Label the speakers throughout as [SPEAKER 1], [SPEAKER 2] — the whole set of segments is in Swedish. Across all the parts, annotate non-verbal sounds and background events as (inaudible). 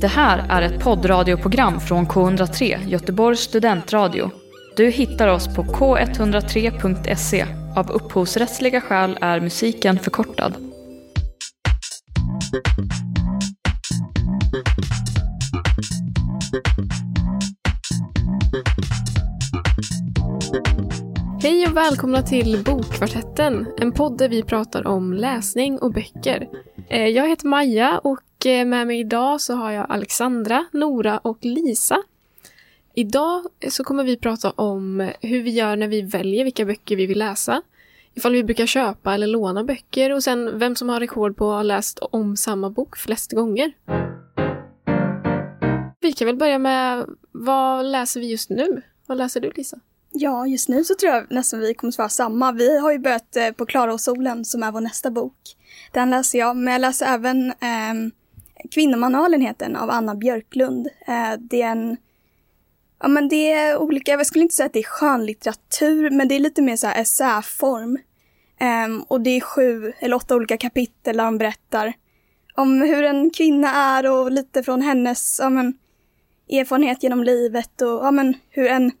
[SPEAKER 1] Det här är ett poddradioprogram från K103, Göteborgs studentradio. Du hittar oss på k103.se. Av upphovsrättsliga skäl är musiken förkortad.
[SPEAKER 2] Hej och välkomna till Bokkvartetten, en podd där vi pratar om läsning och böcker. Eh, jag heter Maja och Eh, med mig idag så har jag Alexandra, Nora och Lisa. Idag eh, så kommer vi prata om hur vi gör när vi väljer vilka böcker vi vill läsa. Ifall vi brukar köpa eller låna böcker och sen vem som har rekord på att ha läst om samma bok flest gånger. Vi kan väl börja med, vad läser vi just nu? Vad läser du Lisa?
[SPEAKER 3] Ja, just nu så tror jag nästan vi kommer svara samma. Vi har ju börjat eh, på Klara och solen som är vår nästa bok. Den läser jag, men jag läser även eh, Kvinnomanualen heter den av Anna Björklund. Eh, det är en Ja men det är olika, jag skulle inte säga att det är skönlitteratur, men det är lite mer så här essäform. Ehm, och det är sju eller åtta olika kapitel där de berättar om hur en kvinna är och lite från hennes ja, men, erfarenhet genom livet och ja, men, hur en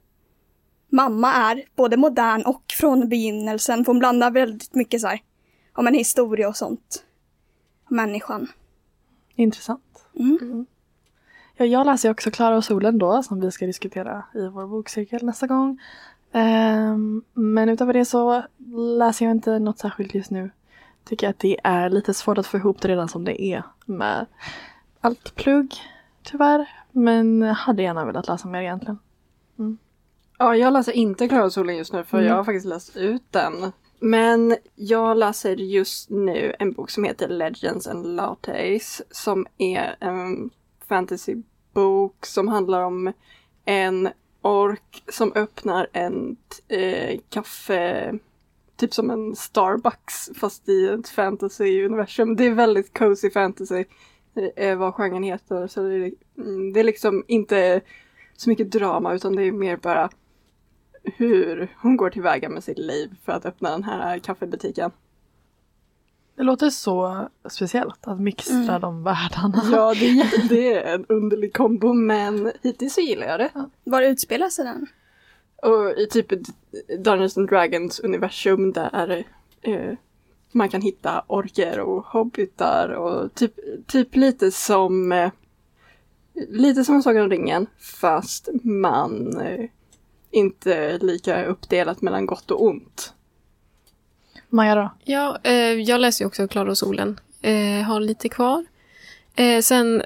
[SPEAKER 3] mamma är, både modern och från begynnelsen. För hon blandar väldigt mycket så här, om en historia och sånt. Människan.
[SPEAKER 4] Intressant.
[SPEAKER 3] Mm.
[SPEAKER 4] Ja, jag läser också Klara och solen då, som vi ska diskutera i vår bokcirkel nästa gång. Ehm, men utöver det så läser jag inte något särskilt just nu. Tycker att det är lite svårt att få ihop det redan som det är med allt plugg, tyvärr. Men hade gärna velat läsa mer egentligen.
[SPEAKER 5] Ja, jag läser inte Klara och solen just nu för
[SPEAKER 4] Mm.
[SPEAKER 5] jag har faktiskt läst ut den. Men jag läser just nu en bok som heter Legends and Lattes som är en fantasybok som handlar om en ork som öppnar en eh, kaffe, typ som en Starbucks fast i ett fantasy-universum. Det är väldigt cozy fantasy eh, eh vad genren heter. Så det är, mm, det är liksom inte så mycket drama utan det är mer bara hur hon går tillväga med sitt liv för att öppna den här kaffebutiken.
[SPEAKER 4] Det låter så speciellt att mixtra
[SPEAKER 3] Mm.
[SPEAKER 4] de världarna.
[SPEAKER 5] Ja, det det är en underlig kombo men hittills så gillar jag det.
[SPEAKER 3] Var utspelar sig den?
[SPEAKER 5] Och i typ Dungeons and Dragons universum där eh, man kan hitta orker och hobbitar och typ, typ lite som eh, lite som Sagan om ringen fast man eh, inte lika uppdelat mellan gott och ont.
[SPEAKER 4] Maja då?
[SPEAKER 2] Ja, eh, jag läser ju också Klara och solen. Eh, har lite kvar. Eh, sen,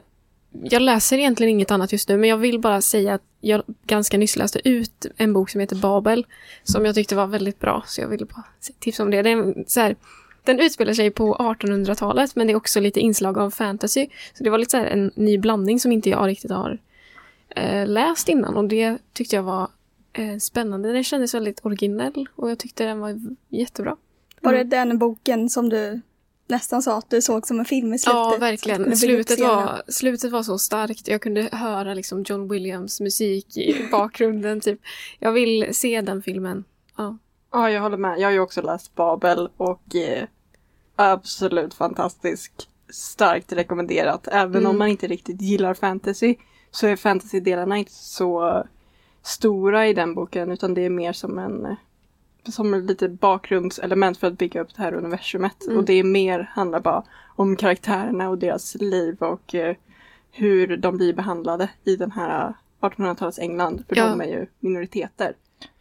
[SPEAKER 2] jag läser egentligen inget annat just nu, men jag vill bara säga att jag ganska nyss läste ut en bok som heter Babel, som jag tyckte var väldigt bra, så jag ville bara tipsa om det. Den, så här, den utspelar sig på 1800-talet, men det är också lite inslag av fantasy. Så det var lite så här en ny blandning som inte jag riktigt har eh, läst innan, och det tyckte jag var eh, spännande. Den kändes väldigt originell, och jag tyckte den var jättebra.
[SPEAKER 3] Var
[SPEAKER 2] Mm.
[SPEAKER 3] det den boken som du nästan sa att du såg som en film i slutet?
[SPEAKER 2] Ja, verkligen. Slutet var, slutet var så starkt. Jag kunde höra liksom John Williams musik i (laughs) bakgrunden. typ. Jag vill se den filmen. Ja.
[SPEAKER 5] Ja, jag håller med. Jag har ju också läst Babel och eh, absolut fantastisk. Starkt rekommenderat. Även
[SPEAKER 2] Mm.
[SPEAKER 5] om man inte riktigt gillar fantasy så är fantasy-delarna inte så stora i den boken utan det är mer som en eh, som en lite bakgrundselement för att bygga upp det här universumet.
[SPEAKER 2] Mm.
[SPEAKER 5] Och det är mer, handlar bara om karaktärerna och deras liv och eh, hur de blir behandlade i den här 1800-talets England. För
[SPEAKER 2] Ja.
[SPEAKER 5] de är ju minoriteter.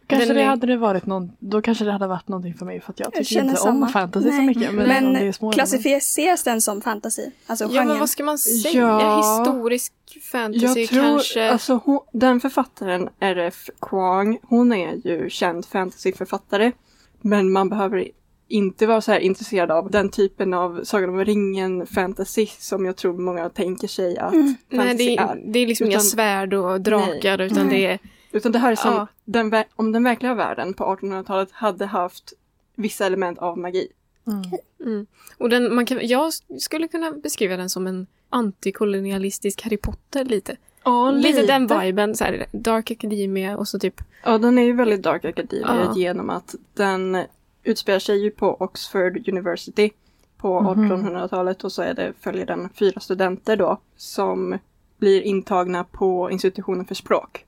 [SPEAKER 4] Kanske
[SPEAKER 2] Den
[SPEAKER 4] det
[SPEAKER 2] är-
[SPEAKER 4] hade det varit någon, då kanske det hade varit någonting för mig för att jag tycker
[SPEAKER 3] känner
[SPEAKER 4] inte
[SPEAKER 3] samma.
[SPEAKER 4] om fantasy så
[SPEAKER 3] Nej.
[SPEAKER 4] mycket. Men,
[SPEAKER 3] Men
[SPEAKER 4] om det är små
[SPEAKER 3] klassificeras den som fantasy? Alltså
[SPEAKER 2] ja,
[SPEAKER 3] genren?
[SPEAKER 2] men vad ska man säga?
[SPEAKER 5] Ja.
[SPEAKER 2] Historisk fantasy
[SPEAKER 5] Jag tror,
[SPEAKER 2] kanske?
[SPEAKER 5] alltså hon, den författaren, R.F. Kwang, hon är ju känd fantasyförfattare. Men man behöver inte vara så här intresserad av den typen av Sagan om ringen fantasy som jag tror många tänker sig att
[SPEAKER 3] Mm.
[SPEAKER 2] Nej,
[SPEAKER 5] fantasy
[SPEAKER 2] det,
[SPEAKER 5] är.
[SPEAKER 2] är, det är liksom inga svärd och drakar, utan
[SPEAKER 3] Nej.
[SPEAKER 2] det är...
[SPEAKER 5] Utan det här är som
[SPEAKER 2] Ja.
[SPEAKER 5] den, om den verkliga världen på 1800-talet hade haft vissa element av magi.
[SPEAKER 4] Mm.
[SPEAKER 2] Mm. Och den, man kan, jag skulle kunna beskriva den som en antikolonialistisk Harry Potter lite.
[SPEAKER 5] Ja,
[SPEAKER 2] Lite, den viben, så här, Dark Academia och så typ
[SPEAKER 5] Ja, den är ju väldigt Dark Academia
[SPEAKER 2] Ja.
[SPEAKER 5] genom att den utspelar sig ju på Oxford University på
[SPEAKER 4] Mhm.
[SPEAKER 5] 1800-talet och så är det, följer den fyra studenter då som blir intagna på institutionen för språk.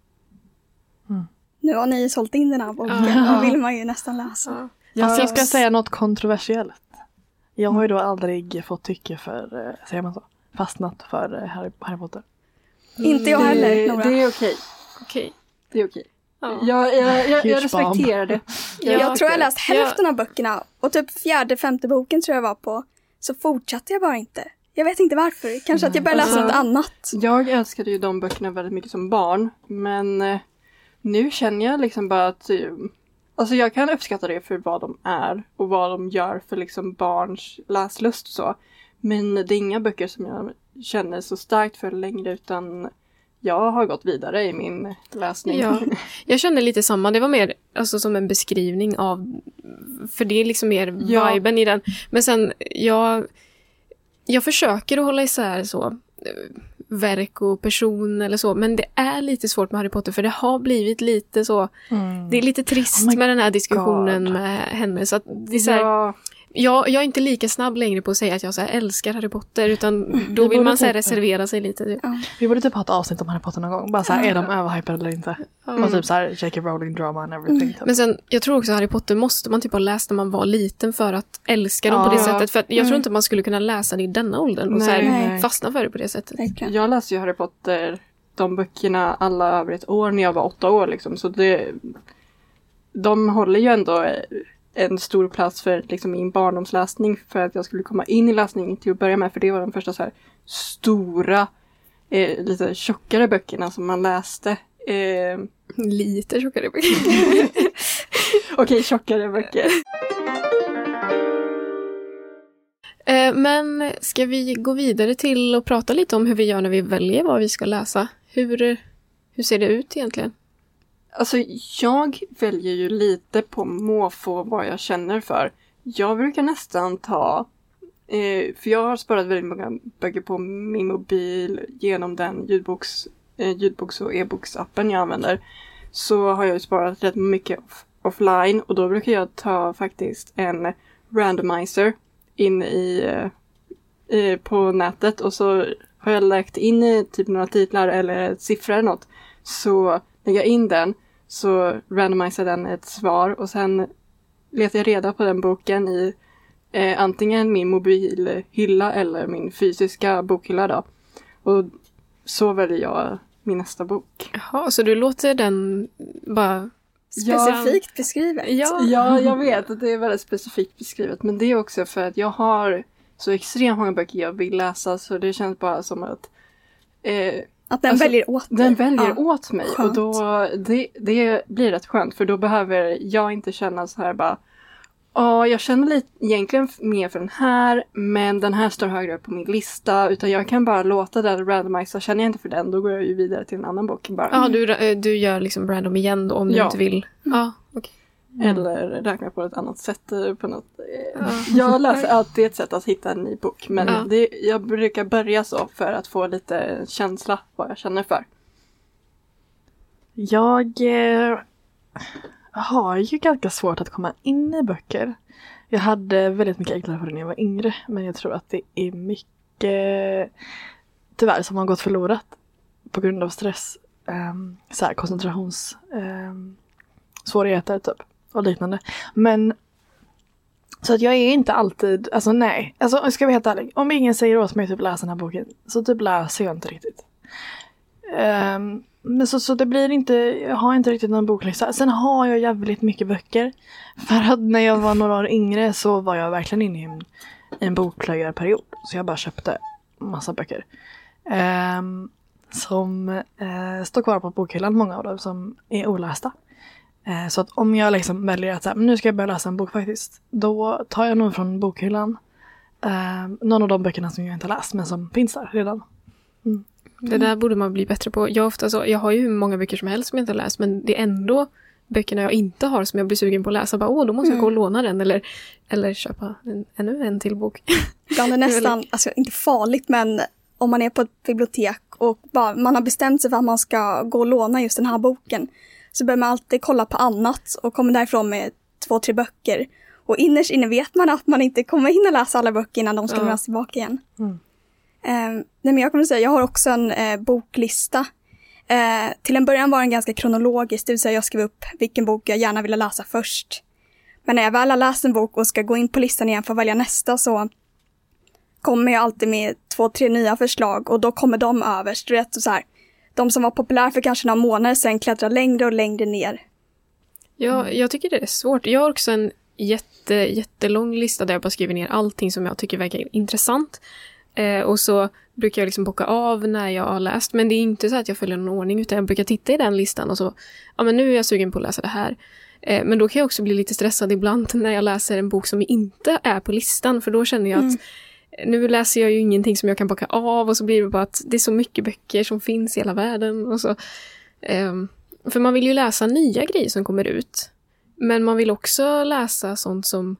[SPEAKER 3] Nu har ni sålt in den här boken,
[SPEAKER 2] Ja.
[SPEAKER 3] då vill man ju nästan läsa.
[SPEAKER 5] Ja,
[SPEAKER 4] Fast jag ska säga något kontroversiellt. Jag har ju då aldrig fått tycke för, eh, säger man så, fastnat för eh, Harry, Harry Potter.
[SPEAKER 3] Inte jag heller,
[SPEAKER 5] det,
[SPEAKER 3] Nora.
[SPEAKER 5] det är okej.
[SPEAKER 2] Okej.
[SPEAKER 5] Det är okej.
[SPEAKER 2] Ja.
[SPEAKER 5] Jag, jag, jag, jag respekterar det.
[SPEAKER 2] Ja,
[SPEAKER 3] jag tror jag läst hälften av böckerna och typ fjärde, femte boken tror jag var på. Så fortsatte jag bara inte. Jag vet inte varför. Kanske att jag började läsa
[SPEAKER 5] Alltså-
[SPEAKER 3] något annat.
[SPEAKER 5] Jag älskade ju de böckerna väldigt mycket som barn. Men eh, nu känner jag liksom bara att eh, Alltså jag kan uppskatta det för vad de är och vad de gör för liksom barns läslust och så. Men det är inga böcker som jag känner så starkt för längre utan jag har gått vidare i min läsning.
[SPEAKER 2] Ja, (laughs) jag känner lite samma. Det var mer alltså, som en beskrivning av... För det är liksom mer
[SPEAKER 5] Ja.
[SPEAKER 2] viben i den. Men sen, jag, jag försöker att hålla isär så eh, verk och person eller så. Men det är lite svårt med Harry Potter för det har blivit lite så... Det är lite trist
[SPEAKER 4] Oh
[SPEAKER 2] med den här diskussionen
[SPEAKER 4] God.
[SPEAKER 2] med henne. Så att det är så här,
[SPEAKER 5] Ja,
[SPEAKER 2] jag, jag är inte lika snabb längre på att säga att jag så här älskar Harry Potter. Utan då
[SPEAKER 4] Vi
[SPEAKER 2] vill man så här
[SPEAKER 4] typ-
[SPEAKER 2] reservera sig lite. Typ.
[SPEAKER 4] Vi borde typ ha ett avsnitt om Harry Potter någon gång. Bara såhär, är de överhypade eller inte?
[SPEAKER 2] Mm.
[SPEAKER 4] Och typ såhär, J.K. Rowling drama and everything. Typ.
[SPEAKER 2] Men sen, jag tror också Harry Potter måste man typ ha läst när man var liten för att älska dem på det
[SPEAKER 4] Ja.
[SPEAKER 2] sättet. För att jag tror
[SPEAKER 3] Mm.
[SPEAKER 2] inte man skulle kunna läsa det i denna åldern och så här, fastna för det på det sättet.
[SPEAKER 3] Verkligen.
[SPEAKER 5] jag läste ju Harry Potter, de böckerna, alla över ett år när jag var åtta år liksom. Så det, de håller ju ändå en stor plats för liksom, min barndomsläsning för att jag skulle komma in i läsning till att börja med. För det var de första så här stora, eh, lite tjockare böckerna som man läste. Eh,
[SPEAKER 2] Lite tjockare. (laughs)
[SPEAKER 5] Okej, tjockare böcker.
[SPEAKER 2] Eh, Men ska vi gå vidare till och prata lite om hur vi gör när vi väljer vad vi ska läsa? Hur, hur ser det ut egentligen?
[SPEAKER 5] Alltså jag väljer ju lite på måfå vad jag känner för. Jag brukar nästan ta, eh, för jag har sparat väldigt många böcker på min mobil genom den ljudboks, eh, ljudboks och e-boksappen jag använder. Så har jag ju sparat rätt mycket off- offline och då brukar jag ta faktiskt en randomizer in i, eh, eh på nätet och så har jag lagt in eh, typ några titlar eller siffror eller något. Så lägger jag in den så randomiserar den ett svar och sen letar jag reda på den boken i eh, antingen min mobilhylla eller min fysiska bokhylla då. Och så väljer jag min nästa bok.
[SPEAKER 2] Jaha, så du låter den bara...
[SPEAKER 3] Specifikt beskrivet.
[SPEAKER 2] Ja.
[SPEAKER 5] Ja, jag vet att det är väldigt specifikt beskrivet men det är också för att jag har så extremt många böcker jag vill läsa så det känns bara som att eh,
[SPEAKER 3] Att den
[SPEAKER 5] Alltså,
[SPEAKER 3] väljer åt dig.
[SPEAKER 5] Den väljer
[SPEAKER 3] Ja.
[SPEAKER 5] åt mig
[SPEAKER 3] skönt.
[SPEAKER 5] och då, det, det blir rätt skönt för då behöver jag inte känna så här bara Ja, jag känner lite egentligen mer för den här men den här står högre upp på min lista utan jag kan bara låta den randomisa. Känner jag inte för den då går jag ju vidare till en annan bok bara.
[SPEAKER 2] Ja, du, eh, du gör liksom random igen då om du
[SPEAKER 5] Ja.
[SPEAKER 2] inte vill. Ja, okej.
[SPEAKER 5] Eller räkna på ett annat sätt. eh, På något. eh,
[SPEAKER 2] Ja.
[SPEAKER 5] Jag läser (laughs) alltid ett sätt att hitta en ny bok men
[SPEAKER 2] Ja.
[SPEAKER 5] det, jag brukar börja så för att få lite känsla vad jag känner för.
[SPEAKER 4] Jag eh, har ju ganska svårt att komma in i böcker. Jag hade väldigt mycket enklare för det när jag var yngre men jag tror att det är mycket tyvärr som har gått förlorat på grund av stress. Um, så här, koncentrations ehm, svårigheter typ och liknande. Men så att jag är inte alltid, alltså nej, alltså jag vara helt ärlig. Om ingen säger åt mig typ läsa den här boken så typ läser jag inte riktigt. Um, men så, så det blir inte, jag har inte riktigt någon boklista. Sen har jag jävligt mycket böcker. För att när jag var några år yngre så var jag verkligen inne i en, i en bokplöjarperiod. Så jag bara köpte massa böcker. Um, som eh, står kvar på bokhyllan, många av dem som är olästa. Eh, så att om jag liksom väljer att så här, nu ska jag börja läsa en bok faktiskt. Då tar jag nog från bokhyllan eh, någon av de böckerna som jag inte har läst men som finns där redan.
[SPEAKER 2] Det där borde man bli bättre på. Jag, ofta så, jag har ju hur många böcker som helst som jag inte har läst, men det är ändå böckerna jag inte har som jag blir sugen på att läsa. Bara, Åh, då måste jag gå och låna den eller, eller köpa en, ännu en till bok. (laughs)
[SPEAKER 3] Är det nästan, alltså inte farligt men om man är på ett bibliotek och bara, man har bestämt sig för att man ska gå och låna just den här boken. Så börjar man alltid kolla på annat och kommer därifrån med två, tre böcker. Och innerst inne vet man att man inte kommer hinna läsa alla böcker innan de ska
[SPEAKER 2] Ja.
[SPEAKER 3] lämnas tillbaka igen.
[SPEAKER 4] Mm.
[SPEAKER 3] Eh, nej men jag kommer säga, jag har också en eh, boklista. Eh, till en början var den ganska kronologisk, det vill säga jag skrev upp vilken bok jag gärna ville läsa först. Men när jag väl har läst en bok och ska gå in på listan igen för att välja nästa så kommer jag alltid med två, tre nya förslag och då kommer de överst. Du vet, så här, de som var populära för kanske några månader sedan klättrar längre och längre ner.
[SPEAKER 2] Ja, jag tycker det är svårt. Jag har också en jätte, jättelång lista där jag bara skriver ner allting som jag tycker verkar intressant. Eh, och så brukar jag liksom bocka av när jag har läst. Men det är inte så att jag följer någon ordning utan jag brukar titta i den listan och så, ja men nu är jag sugen på att läsa det här. Eh, men då kan jag också bli lite stressad ibland (laughs) när jag läser en bok som inte är på listan för då känner jag att
[SPEAKER 3] Mm.
[SPEAKER 2] Nu läser jag ju ingenting som jag kan bocka av och så blir det bara att det är så mycket böcker som finns i hela världen. Och så, ehm, för man vill ju läsa nya grejer som kommer ut. Men man vill också läsa sånt som...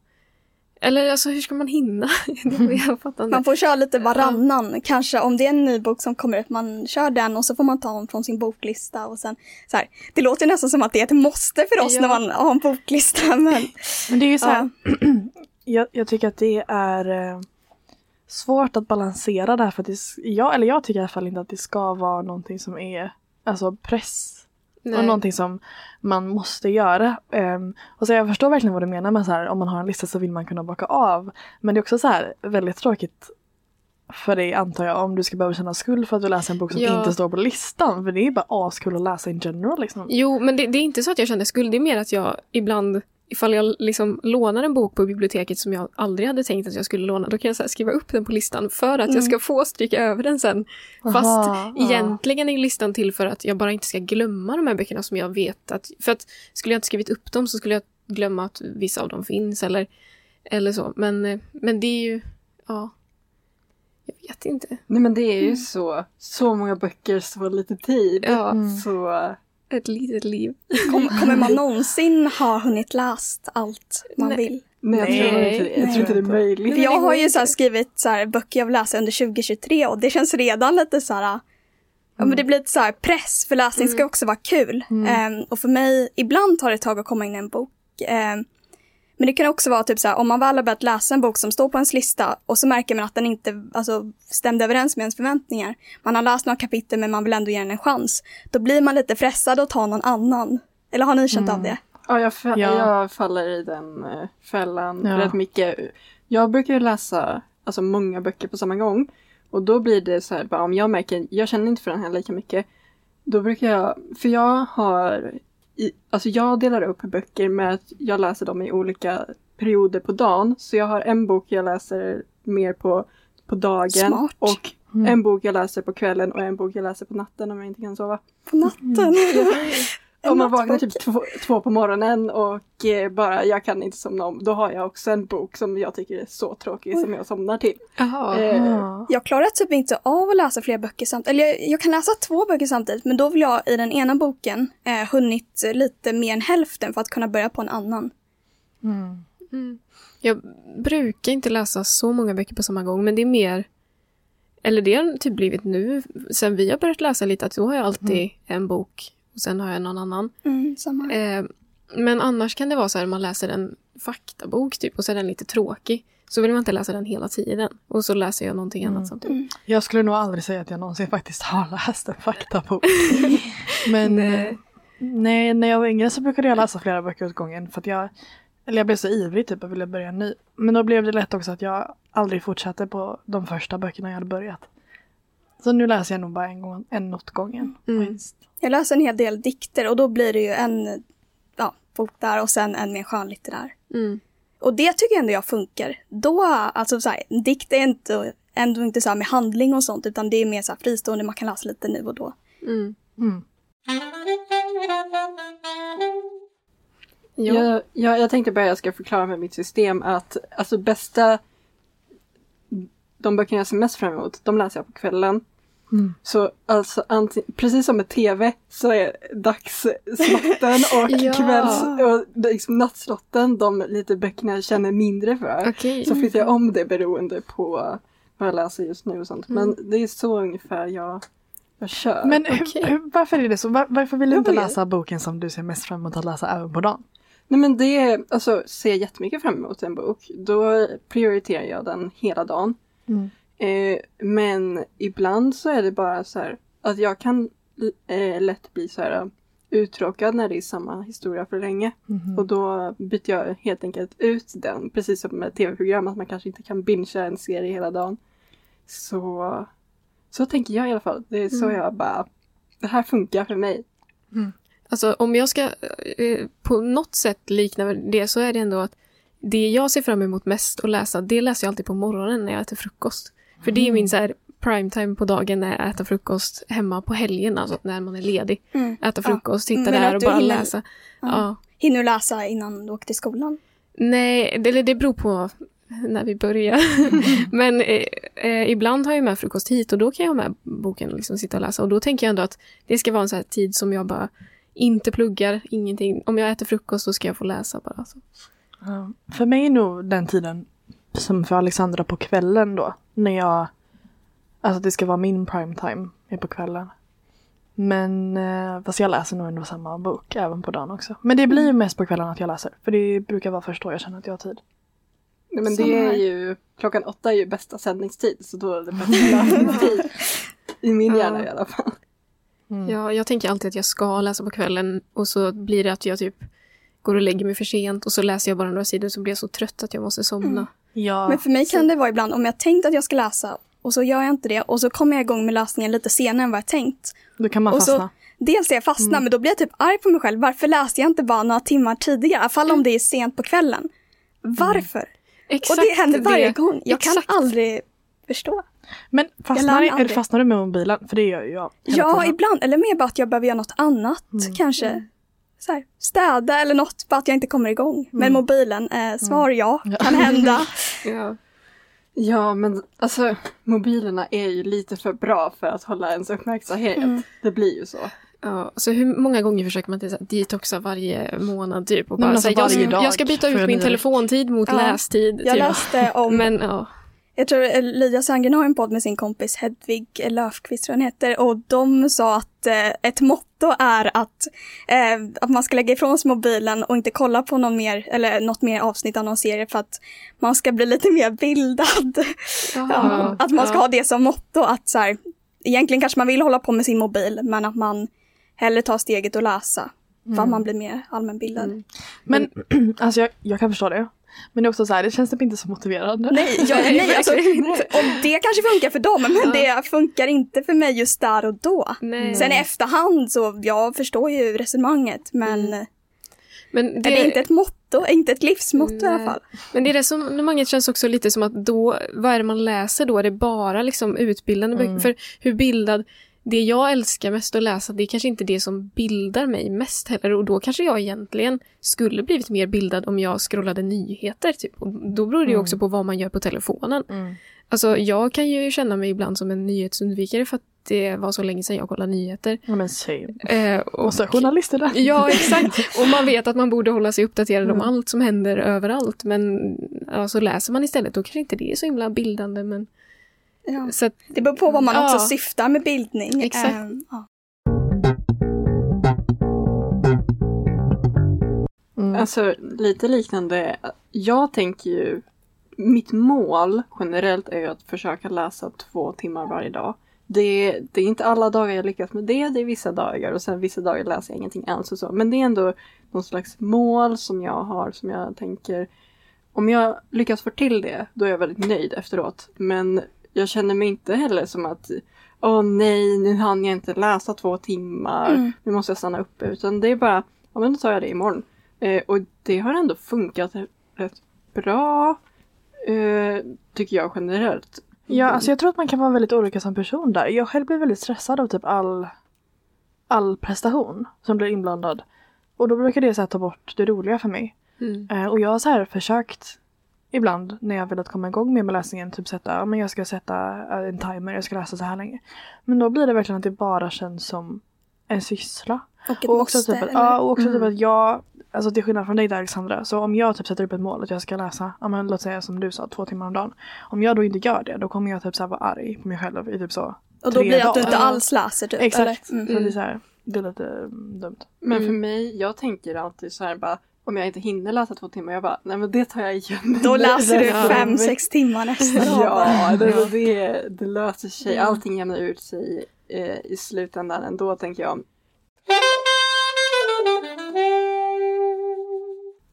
[SPEAKER 2] Eller alltså hur ska man hinna? (laughs) inte.
[SPEAKER 3] Man får köra lite varannan. Kanske om det är en ny bok som kommer ut, man kör den och så får man ta den från sin boklista och sen så här. Det låter nästan som att det är ett måste för oss
[SPEAKER 2] Ja.
[SPEAKER 3] när man har en boklista. Men
[SPEAKER 4] Men det är ju så här, (clears throat) jag, jag tycker att det är eh, svårt att balansera det här för att det, jag, eller jag tycker i alla fall inte att det ska vara någonting som är alltså press
[SPEAKER 2] Nej.
[SPEAKER 4] och någonting som man måste göra. Ehm, och så jag förstår verkligen vad du menar med så här, om man har en lista så vill man kunna bocka av. Men det är också så här väldigt tråkigt för dig antar jag om du ska behöva känna skuld för att du läser en bok som
[SPEAKER 2] Ja.
[SPEAKER 4] inte står på listan. För det är ju bara askul att läsa in general liksom.
[SPEAKER 2] Jo, men det, det är inte så att jag känner skuld. Det är mer att jag ibland, ifall jag liksom lånar en bok på biblioteket som jag aldrig hade tänkt att jag skulle låna, då kan jag skriva upp den på listan för att jag ska få stryka över den sen. Fast
[SPEAKER 4] Aha,
[SPEAKER 2] egentligen är listan till för att jag bara inte ska glömma de här böckerna som jag vet att... För att skulle jag inte skrivit upp dem så skulle jag glömma att vissa av dem finns eller, eller så. Men, men det är ju... Ja. Jag vet inte.
[SPEAKER 5] Nej men det är ju så, så många böcker, så lite tid.
[SPEAKER 2] Ja,
[SPEAKER 4] Mm.
[SPEAKER 5] Så
[SPEAKER 2] ett litet liv.
[SPEAKER 3] kom, kommer man (laughs) någonsin ha hunnit läst allt man
[SPEAKER 2] Nej.
[SPEAKER 3] vill?
[SPEAKER 5] nej, jag, tror inte, jag tror inte det är möjligt.
[SPEAKER 3] För jag har ju så här skrivit så här, böcker jag vill läsa under 2023 och det känns redan lite så här Ja, men det blir lite så här press, för läsning ska också vara kul. Ehm, och för mig, ibland tar det ett tag att komma in i en bok. Ehm, men det kan också vara typ så här, om man väl har börjat läsa en bok som står på ens lista och så märker man att den inte alltså, stämde överens med ens förväntningar. Man har läst några kapitel men man vill ändå ge den en chans. Då blir man lite frestad att ta någon annan. Eller har ni känt av det?
[SPEAKER 5] Ja, jag, fa-
[SPEAKER 4] Ja.
[SPEAKER 5] jag faller i den eh, fällan
[SPEAKER 4] Ja.
[SPEAKER 5] rätt mycket. Jag brukar ju läsa alltså, många böcker på samma gång. Och då blir det så här, bara, om jag märker, jag känner inte för den här lika mycket. Då brukar jag, för jag har, i, alltså jag delar upp böcker med att jag läser dem i olika perioder på dagen. Så jag har en bok jag läser mer på, på dagen.
[SPEAKER 3] Smart.
[SPEAKER 5] Och
[SPEAKER 4] Mm.
[SPEAKER 5] en bok jag läser på kvällen och en bok jag läser på natten om jag inte kan sova.
[SPEAKER 3] På natten. (laughs) En
[SPEAKER 5] Om man vaknar typ två, två på morgonen och eh, bara jag kan inte somna om, då har jag också en bok som jag tycker är så tråkig som jag somnar till. Eh,
[SPEAKER 4] Ja.
[SPEAKER 3] Jag klarar typ inte av att läsa flera böcker samtidigt. Eller jag, jag kan läsa två böcker samtidigt, men då vill jag i den ena boken eh, hunnit lite mer än hälften för att kunna börja på en annan.
[SPEAKER 4] Mm.
[SPEAKER 2] Mm. Jag brukar inte läsa så många böcker på samma gång, men det är mer... Eller det har typ blivit nu, sen vi har börjat läsa lite, att då har jag alltid en bok och sen har jag någon annan.
[SPEAKER 3] Mm, samma.
[SPEAKER 2] Eh, men annars kan det vara så här, man läser en faktabok typ och så är den lite tråkig. Så vill man inte läsa den hela tiden. Och så läser jag någonting annat samtidigt.
[SPEAKER 4] Jag skulle nog aldrig säga att jag någonsin faktiskt har läst en faktabok. (laughs) Men
[SPEAKER 2] Nej.
[SPEAKER 4] eh, nej, när jag var yngre så brukade jag läsa flera böcker åt gången för att jag eller jag blev så ivrig typ och ville börja ny. Men då blev det lätt också att jag aldrig fortsatte på de första böckerna jag hade börjat. Så nu läser jag nog bara en, gång, en åt gången.
[SPEAKER 2] Mm.
[SPEAKER 3] Jag läser en hel del dikter och då blir det ju en ja, bok där och sen en mer skönlitterär.
[SPEAKER 2] Mm.
[SPEAKER 3] Och det tycker jag ändå jag funkar. Då, alltså så här, en dikt är inte, ändå inte så här med handling och sånt utan det är mer så här fristående, man kan läsa lite nu och då.
[SPEAKER 2] Mm.
[SPEAKER 4] Mm.
[SPEAKER 2] Ja.
[SPEAKER 5] Jag, jag, jag tänkte bara jag ska förklara med mitt system att alltså bästa de böckerna jag ser mest fram emot, de läser jag på kvällen.
[SPEAKER 4] Mm.
[SPEAKER 5] Så alltså, precis som med tv så är dagsslotten (laughs) och
[SPEAKER 2] Ja.
[SPEAKER 5] kvälls och liksom nattslotten de lite böckerna jag känner mindre för.
[SPEAKER 2] Okej.
[SPEAKER 5] Så flyttar jag om det beroende på vad jag läser just nu och sånt.
[SPEAKER 2] Mm.
[SPEAKER 5] Men det är så ungefär jag, jag kör.
[SPEAKER 4] Men
[SPEAKER 2] Okej.
[SPEAKER 4] hur, varför är det så? Var, varför vill du inte läsa boken som du ser mest fram emot att läsa även på dagen?
[SPEAKER 5] Nej men det, är- alltså ser jag jättemycket fram emot en bok, då prioriterar jag den hela dagen.
[SPEAKER 4] Mm.
[SPEAKER 5] Eh, men ibland så är det bara så här att jag kan eh, lätt bli så här uttråkad när det är samma historia för länge.
[SPEAKER 4] Mhm.
[SPEAKER 5] Och då byter jag helt enkelt ut den. Precis som med tv-program, att man kanske inte kan bingea en serie hela dagen. Så, så tänker jag i alla fall. Det är så
[SPEAKER 2] Mm.
[SPEAKER 5] jag bara, det här funkar för mig.
[SPEAKER 2] Alltså om jag ska eh, på något sätt likna det så är det ändå att det jag ser fram emot mest att läsa, det läser jag alltid på morgonen när jag äter frukost. För det är min så här primetime på dagen när jag äter frukost hemma på helgen, alltså när man är ledig.
[SPEAKER 3] Mm.
[SPEAKER 2] Äta
[SPEAKER 3] Ja.
[SPEAKER 2] frukost, sitta
[SPEAKER 3] Men
[SPEAKER 2] där
[SPEAKER 3] att
[SPEAKER 2] och bara
[SPEAKER 3] hinner-
[SPEAKER 2] läsa.
[SPEAKER 3] Ja.
[SPEAKER 2] Ja.
[SPEAKER 3] Hinner du läsa innan du åker till skolan?
[SPEAKER 2] Nej, det, det beror på när vi börjar. (laughs) Men eh, eh, ibland har jag med frukost hit och då kan jag ha med boken och liksom sitta och läsa. Och då tänker jag ändå att det ska vara en sån här tid som jag bara inte pluggar, ingenting. Om jag äter frukost så ska jag få läsa bara. Så.
[SPEAKER 4] Ja. För mig är nog den tiden som för Alexandra på kvällen då. När jag... Alltså det ska vara min prime time är på kvällen. Men eh, fast jag läser nog ändå samma bok även på dagen också. Men det blir ju mest på kvällen att jag läser. För det brukar vara först då jag känner att jag har tid.
[SPEAKER 5] Nej, Men
[SPEAKER 3] Samma
[SPEAKER 5] det är ju, klockan åtta är ju bästa sändningstid så då är det bästa. I min
[SPEAKER 2] Ja.
[SPEAKER 5] hjärna i alla fall.
[SPEAKER 4] Mm.
[SPEAKER 2] Ja, jag tänker alltid att jag ska läsa på kvällen och så blir det att jag typ går och lägger mig för sent och så läser jag bara några sidor så blir jag så trött att jag måste somna.
[SPEAKER 3] Mm.
[SPEAKER 4] Ja.
[SPEAKER 3] Men för mig kan det vara ibland om jag tänkt att jag ska läsa och så gör jag inte det och så kommer jag igång med läsningen lite senare än vad jag tänkt.
[SPEAKER 4] Då kan man
[SPEAKER 3] och så-
[SPEAKER 4] fastna.
[SPEAKER 3] Dels är jag fastnar men då blir jag typ arg på mig själv. Varför läste jag inte bara några timmar tidigare? I alla fall om det är sent på kvällen. Varför?
[SPEAKER 2] Exakt
[SPEAKER 3] och det händer varje gång. Jag
[SPEAKER 2] Exakt.
[SPEAKER 3] kan aldrig förstå.
[SPEAKER 4] Men fastnar, fastnar du med mobilen? För det gör ju jag.
[SPEAKER 3] Ja,
[SPEAKER 4] tiden.
[SPEAKER 3] ibland. Eller mer bara att jag behöver göra något annat. Kanske så här, städa eller något. Bara att jag inte kommer igång. Men mobilen, eh, svar ja. Kan hända. (laughs)
[SPEAKER 2] Ja.
[SPEAKER 5] Ja men alltså mobilerna är ju lite för bra för att hålla ens uppmärksamhet.
[SPEAKER 3] Mm.
[SPEAKER 5] Det blir ju så.
[SPEAKER 2] Ja, så hur många gånger försöker man så detoxa varje månad typ? Och bara
[SPEAKER 4] men alltså
[SPEAKER 2] jag, jag ska byta ut min telefontid mot
[SPEAKER 3] Ja.
[SPEAKER 2] lästid.
[SPEAKER 3] Jag
[SPEAKER 2] typ.
[SPEAKER 3] läste om
[SPEAKER 2] Men ja.
[SPEAKER 3] Jag tror eh, Lydia Sandgren har en podd med sin kompis Hedvig Löfqvist tror jag heter och de sa att eh, ett motto är att, eh, att man ska lägga ifrån sig mobilen och inte kolla på någon mer, eller något mer avsnitt av någon serie för att man ska bli lite mer bildad. Ja, att man ska
[SPEAKER 2] ja.
[SPEAKER 3] ha det som motto att så här, egentligen kanske man vill hålla på med sin mobil men att man hellre tar steget och läsa för att man blir mer allmänbildad.
[SPEAKER 2] Mm.
[SPEAKER 4] Men (clears throat) alltså jag, jag kan förstå det. Men det är också så här, det känns typ inte så motiverande.
[SPEAKER 3] Nej, jag,
[SPEAKER 2] Nej, (laughs)
[SPEAKER 3] nej alltså, och det kanske funkar för dem, men det funkar inte för mig just där och då.
[SPEAKER 2] Nej.
[SPEAKER 3] Sen i efterhand så, jag förstår ju resonemanget, men
[SPEAKER 2] Mm. Men
[SPEAKER 3] det, är inte ett motto, inte ett livsmotto i alla
[SPEAKER 2] Nej.
[SPEAKER 3] fall.
[SPEAKER 2] Men det resonemanget känns också lite som att då, vad är det man läser då? Är det bara liksom utbildande böcker? För hur bildad, det jag älskar mest att läsa, det är kanske inte det som bildar mig mest heller. Och då kanske jag egentligen skulle blivit mer bildad om jag scrollade nyheter. Typ. Och då beror det ju också på vad man gör på telefonen.
[SPEAKER 4] Mm.
[SPEAKER 2] Alltså jag kan ju känna mig ibland som en nyhetsundvikare för att det var så länge sedan jag kollade nyheter.
[SPEAKER 4] Ja men same.
[SPEAKER 2] Eh, och,
[SPEAKER 4] Och så journalister där.
[SPEAKER 2] Ja, exakt. (laughs) Och man vet att man borde hålla sig uppdaterad om
[SPEAKER 4] Mm.
[SPEAKER 2] allt som händer överallt. Men ja, så läser man istället, då kanske inte det är så himla bildande. Men,
[SPEAKER 3] Ja.
[SPEAKER 2] så att,
[SPEAKER 3] Det beror på vad man
[SPEAKER 2] Ja.
[SPEAKER 3] också syftar med bildning.
[SPEAKER 2] Exakt.
[SPEAKER 3] Ehm, ja.
[SPEAKER 4] Mm.
[SPEAKER 5] Alltså lite liknande. Jag tänker ju, mitt mål generellt är ju att försöka läsa två timmar varje dag. Det, det är inte alla dagar jag lyckas med det, det är vissa dagar och sen vissa dagar läser jag ingenting alls och så. Men det är ändå någon slags mål som jag har som jag tänker om jag lyckas få till det, då är jag väldigt nöjd efteråt. Men jag känner mig inte heller som att Åh nej, nu hann jag inte läsa två timmar.
[SPEAKER 3] Mm.
[SPEAKER 5] Nu måste jag stanna uppe. Utan det är bara, ja men då tar jag det imorgon. Eh, och det har ändå funkat rätt bra. Eh, tycker jag generellt.
[SPEAKER 4] Ja, alltså jag tror att man kan vara väldigt olika som person där. Jag själv blir väldigt stressad av typ all, all prestation som blir inblandad. Och då brukar det så ta bort det roliga för mig.
[SPEAKER 2] mm.
[SPEAKER 4] Eh, och jag har så här försökt ibland när jag velat komma igång med, med läsningen, typ sätta, men jag ska sätta eh, en timer, jag ska läsa så här länge. Men då blir det verkligen att det bara känns som en syssla.
[SPEAKER 3] Och
[SPEAKER 4] Och också,
[SPEAKER 3] måste,
[SPEAKER 4] typ att, ja, och också typ
[SPEAKER 2] Mm.
[SPEAKER 4] att jag, alltså till skillnad från dig där Alexandra, så om jag typ sätter upp ett mål att jag ska läsa, ja men låt säga som du sa, två timmar om dagen. Om jag då inte gör det, då kommer jag typ så här vara arg på mig själv i typ så
[SPEAKER 3] Och då blir det att du inte alls läser typ.
[SPEAKER 4] Exakt,
[SPEAKER 3] Eller? Mm.
[SPEAKER 4] så det är så här, det är lite mm, dumt.
[SPEAKER 5] Men för
[SPEAKER 2] Mm.
[SPEAKER 5] mig, jag tänker alltid så här bara om jag inte hinner läsa två timmar, jag bara, nej men det tar jag igen.
[SPEAKER 3] Då (laughs) läser du fem, sex timmar nästa (laughs) dag.
[SPEAKER 5] Ja, det, det, det löser sig. Allting jämnar ut sig eh, i slutändan ändå, tänker jag.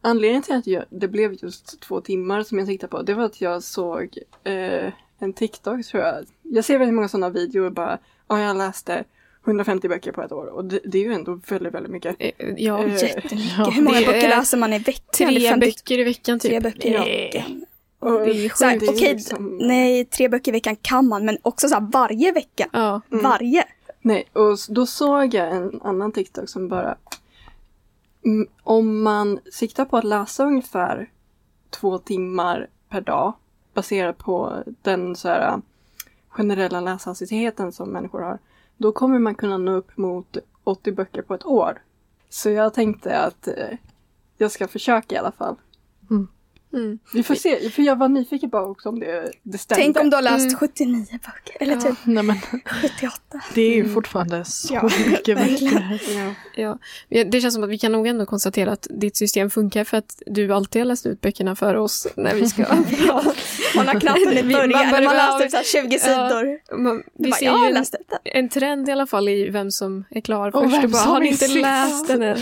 [SPEAKER 5] Anledningen till att jag, det blev just två timmar som jag tittade på, det var att jag såg eh, en TikTok tror jag. Jag ser väldigt många sådana videor bara, ja jag läste 150 böcker på ett år och det, det är ju ändå väldigt, väldigt mycket.
[SPEAKER 2] Eh, Ja,
[SPEAKER 5] Eh,
[SPEAKER 3] Jättemycket. (laughs)
[SPEAKER 4] Ja.
[SPEAKER 3] Hur många böcker läser man i veckan?
[SPEAKER 2] Tre
[SPEAKER 3] 50
[SPEAKER 2] böcker i veckan typ.
[SPEAKER 3] Tre böcker i veckan.
[SPEAKER 5] Och
[SPEAKER 2] Det är
[SPEAKER 5] är
[SPEAKER 3] Okej,
[SPEAKER 5] liksom-
[SPEAKER 3] nej, tre böcker i veckan kan man, men också så här varje vecka.
[SPEAKER 2] Ja.
[SPEAKER 5] Mm.
[SPEAKER 3] Varje.
[SPEAKER 5] Nej, och då såg jag en annan TikTok som bara om man siktar på att läsa ungefär två timmar per dag baserat på den så här, generella läshastigheten som människor har, då kommer man kunna nå upp mot 80 böcker på ett år. Så jag tänkte att eh, jag ska försöka i alla fall.
[SPEAKER 2] Mm.
[SPEAKER 5] Vi får se, för jag var nyfiken bara också om det, det stämde.
[SPEAKER 3] Tänk om du har läst
[SPEAKER 2] Mm.
[SPEAKER 3] 79 böcker. Eller typ (laughs)
[SPEAKER 4] Nej men
[SPEAKER 3] 78.
[SPEAKER 4] det är ju fortfarande så
[SPEAKER 3] Ja,
[SPEAKER 4] mycket böcker.
[SPEAKER 5] Ja.
[SPEAKER 2] Ja. Ja, Det känns som att vi kan nog ändå konstatera att ditt system funkar för att du alltid har läst ut böckerna för oss när vi ska (laughs)
[SPEAKER 3] Man har knappt hunnit
[SPEAKER 2] man
[SPEAKER 3] börja.
[SPEAKER 2] Börjar
[SPEAKER 3] man
[SPEAKER 2] av-
[SPEAKER 3] läste här 20
[SPEAKER 2] Ja.
[SPEAKER 3] sidor.
[SPEAKER 2] Man, vi
[SPEAKER 3] bara,
[SPEAKER 2] ser ju en,
[SPEAKER 3] läst
[SPEAKER 2] en trend i alla fall i vem som är klar
[SPEAKER 4] Och
[SPEAKER 2] först.
[SPEAKER 4] vem
[SPEAKER 2] Och bara,
[SPEAKER 4] som
[SPEAKER 2] har ni inte
[SPEAKER 4] sist?"
[SPEAKER 2] läst den än?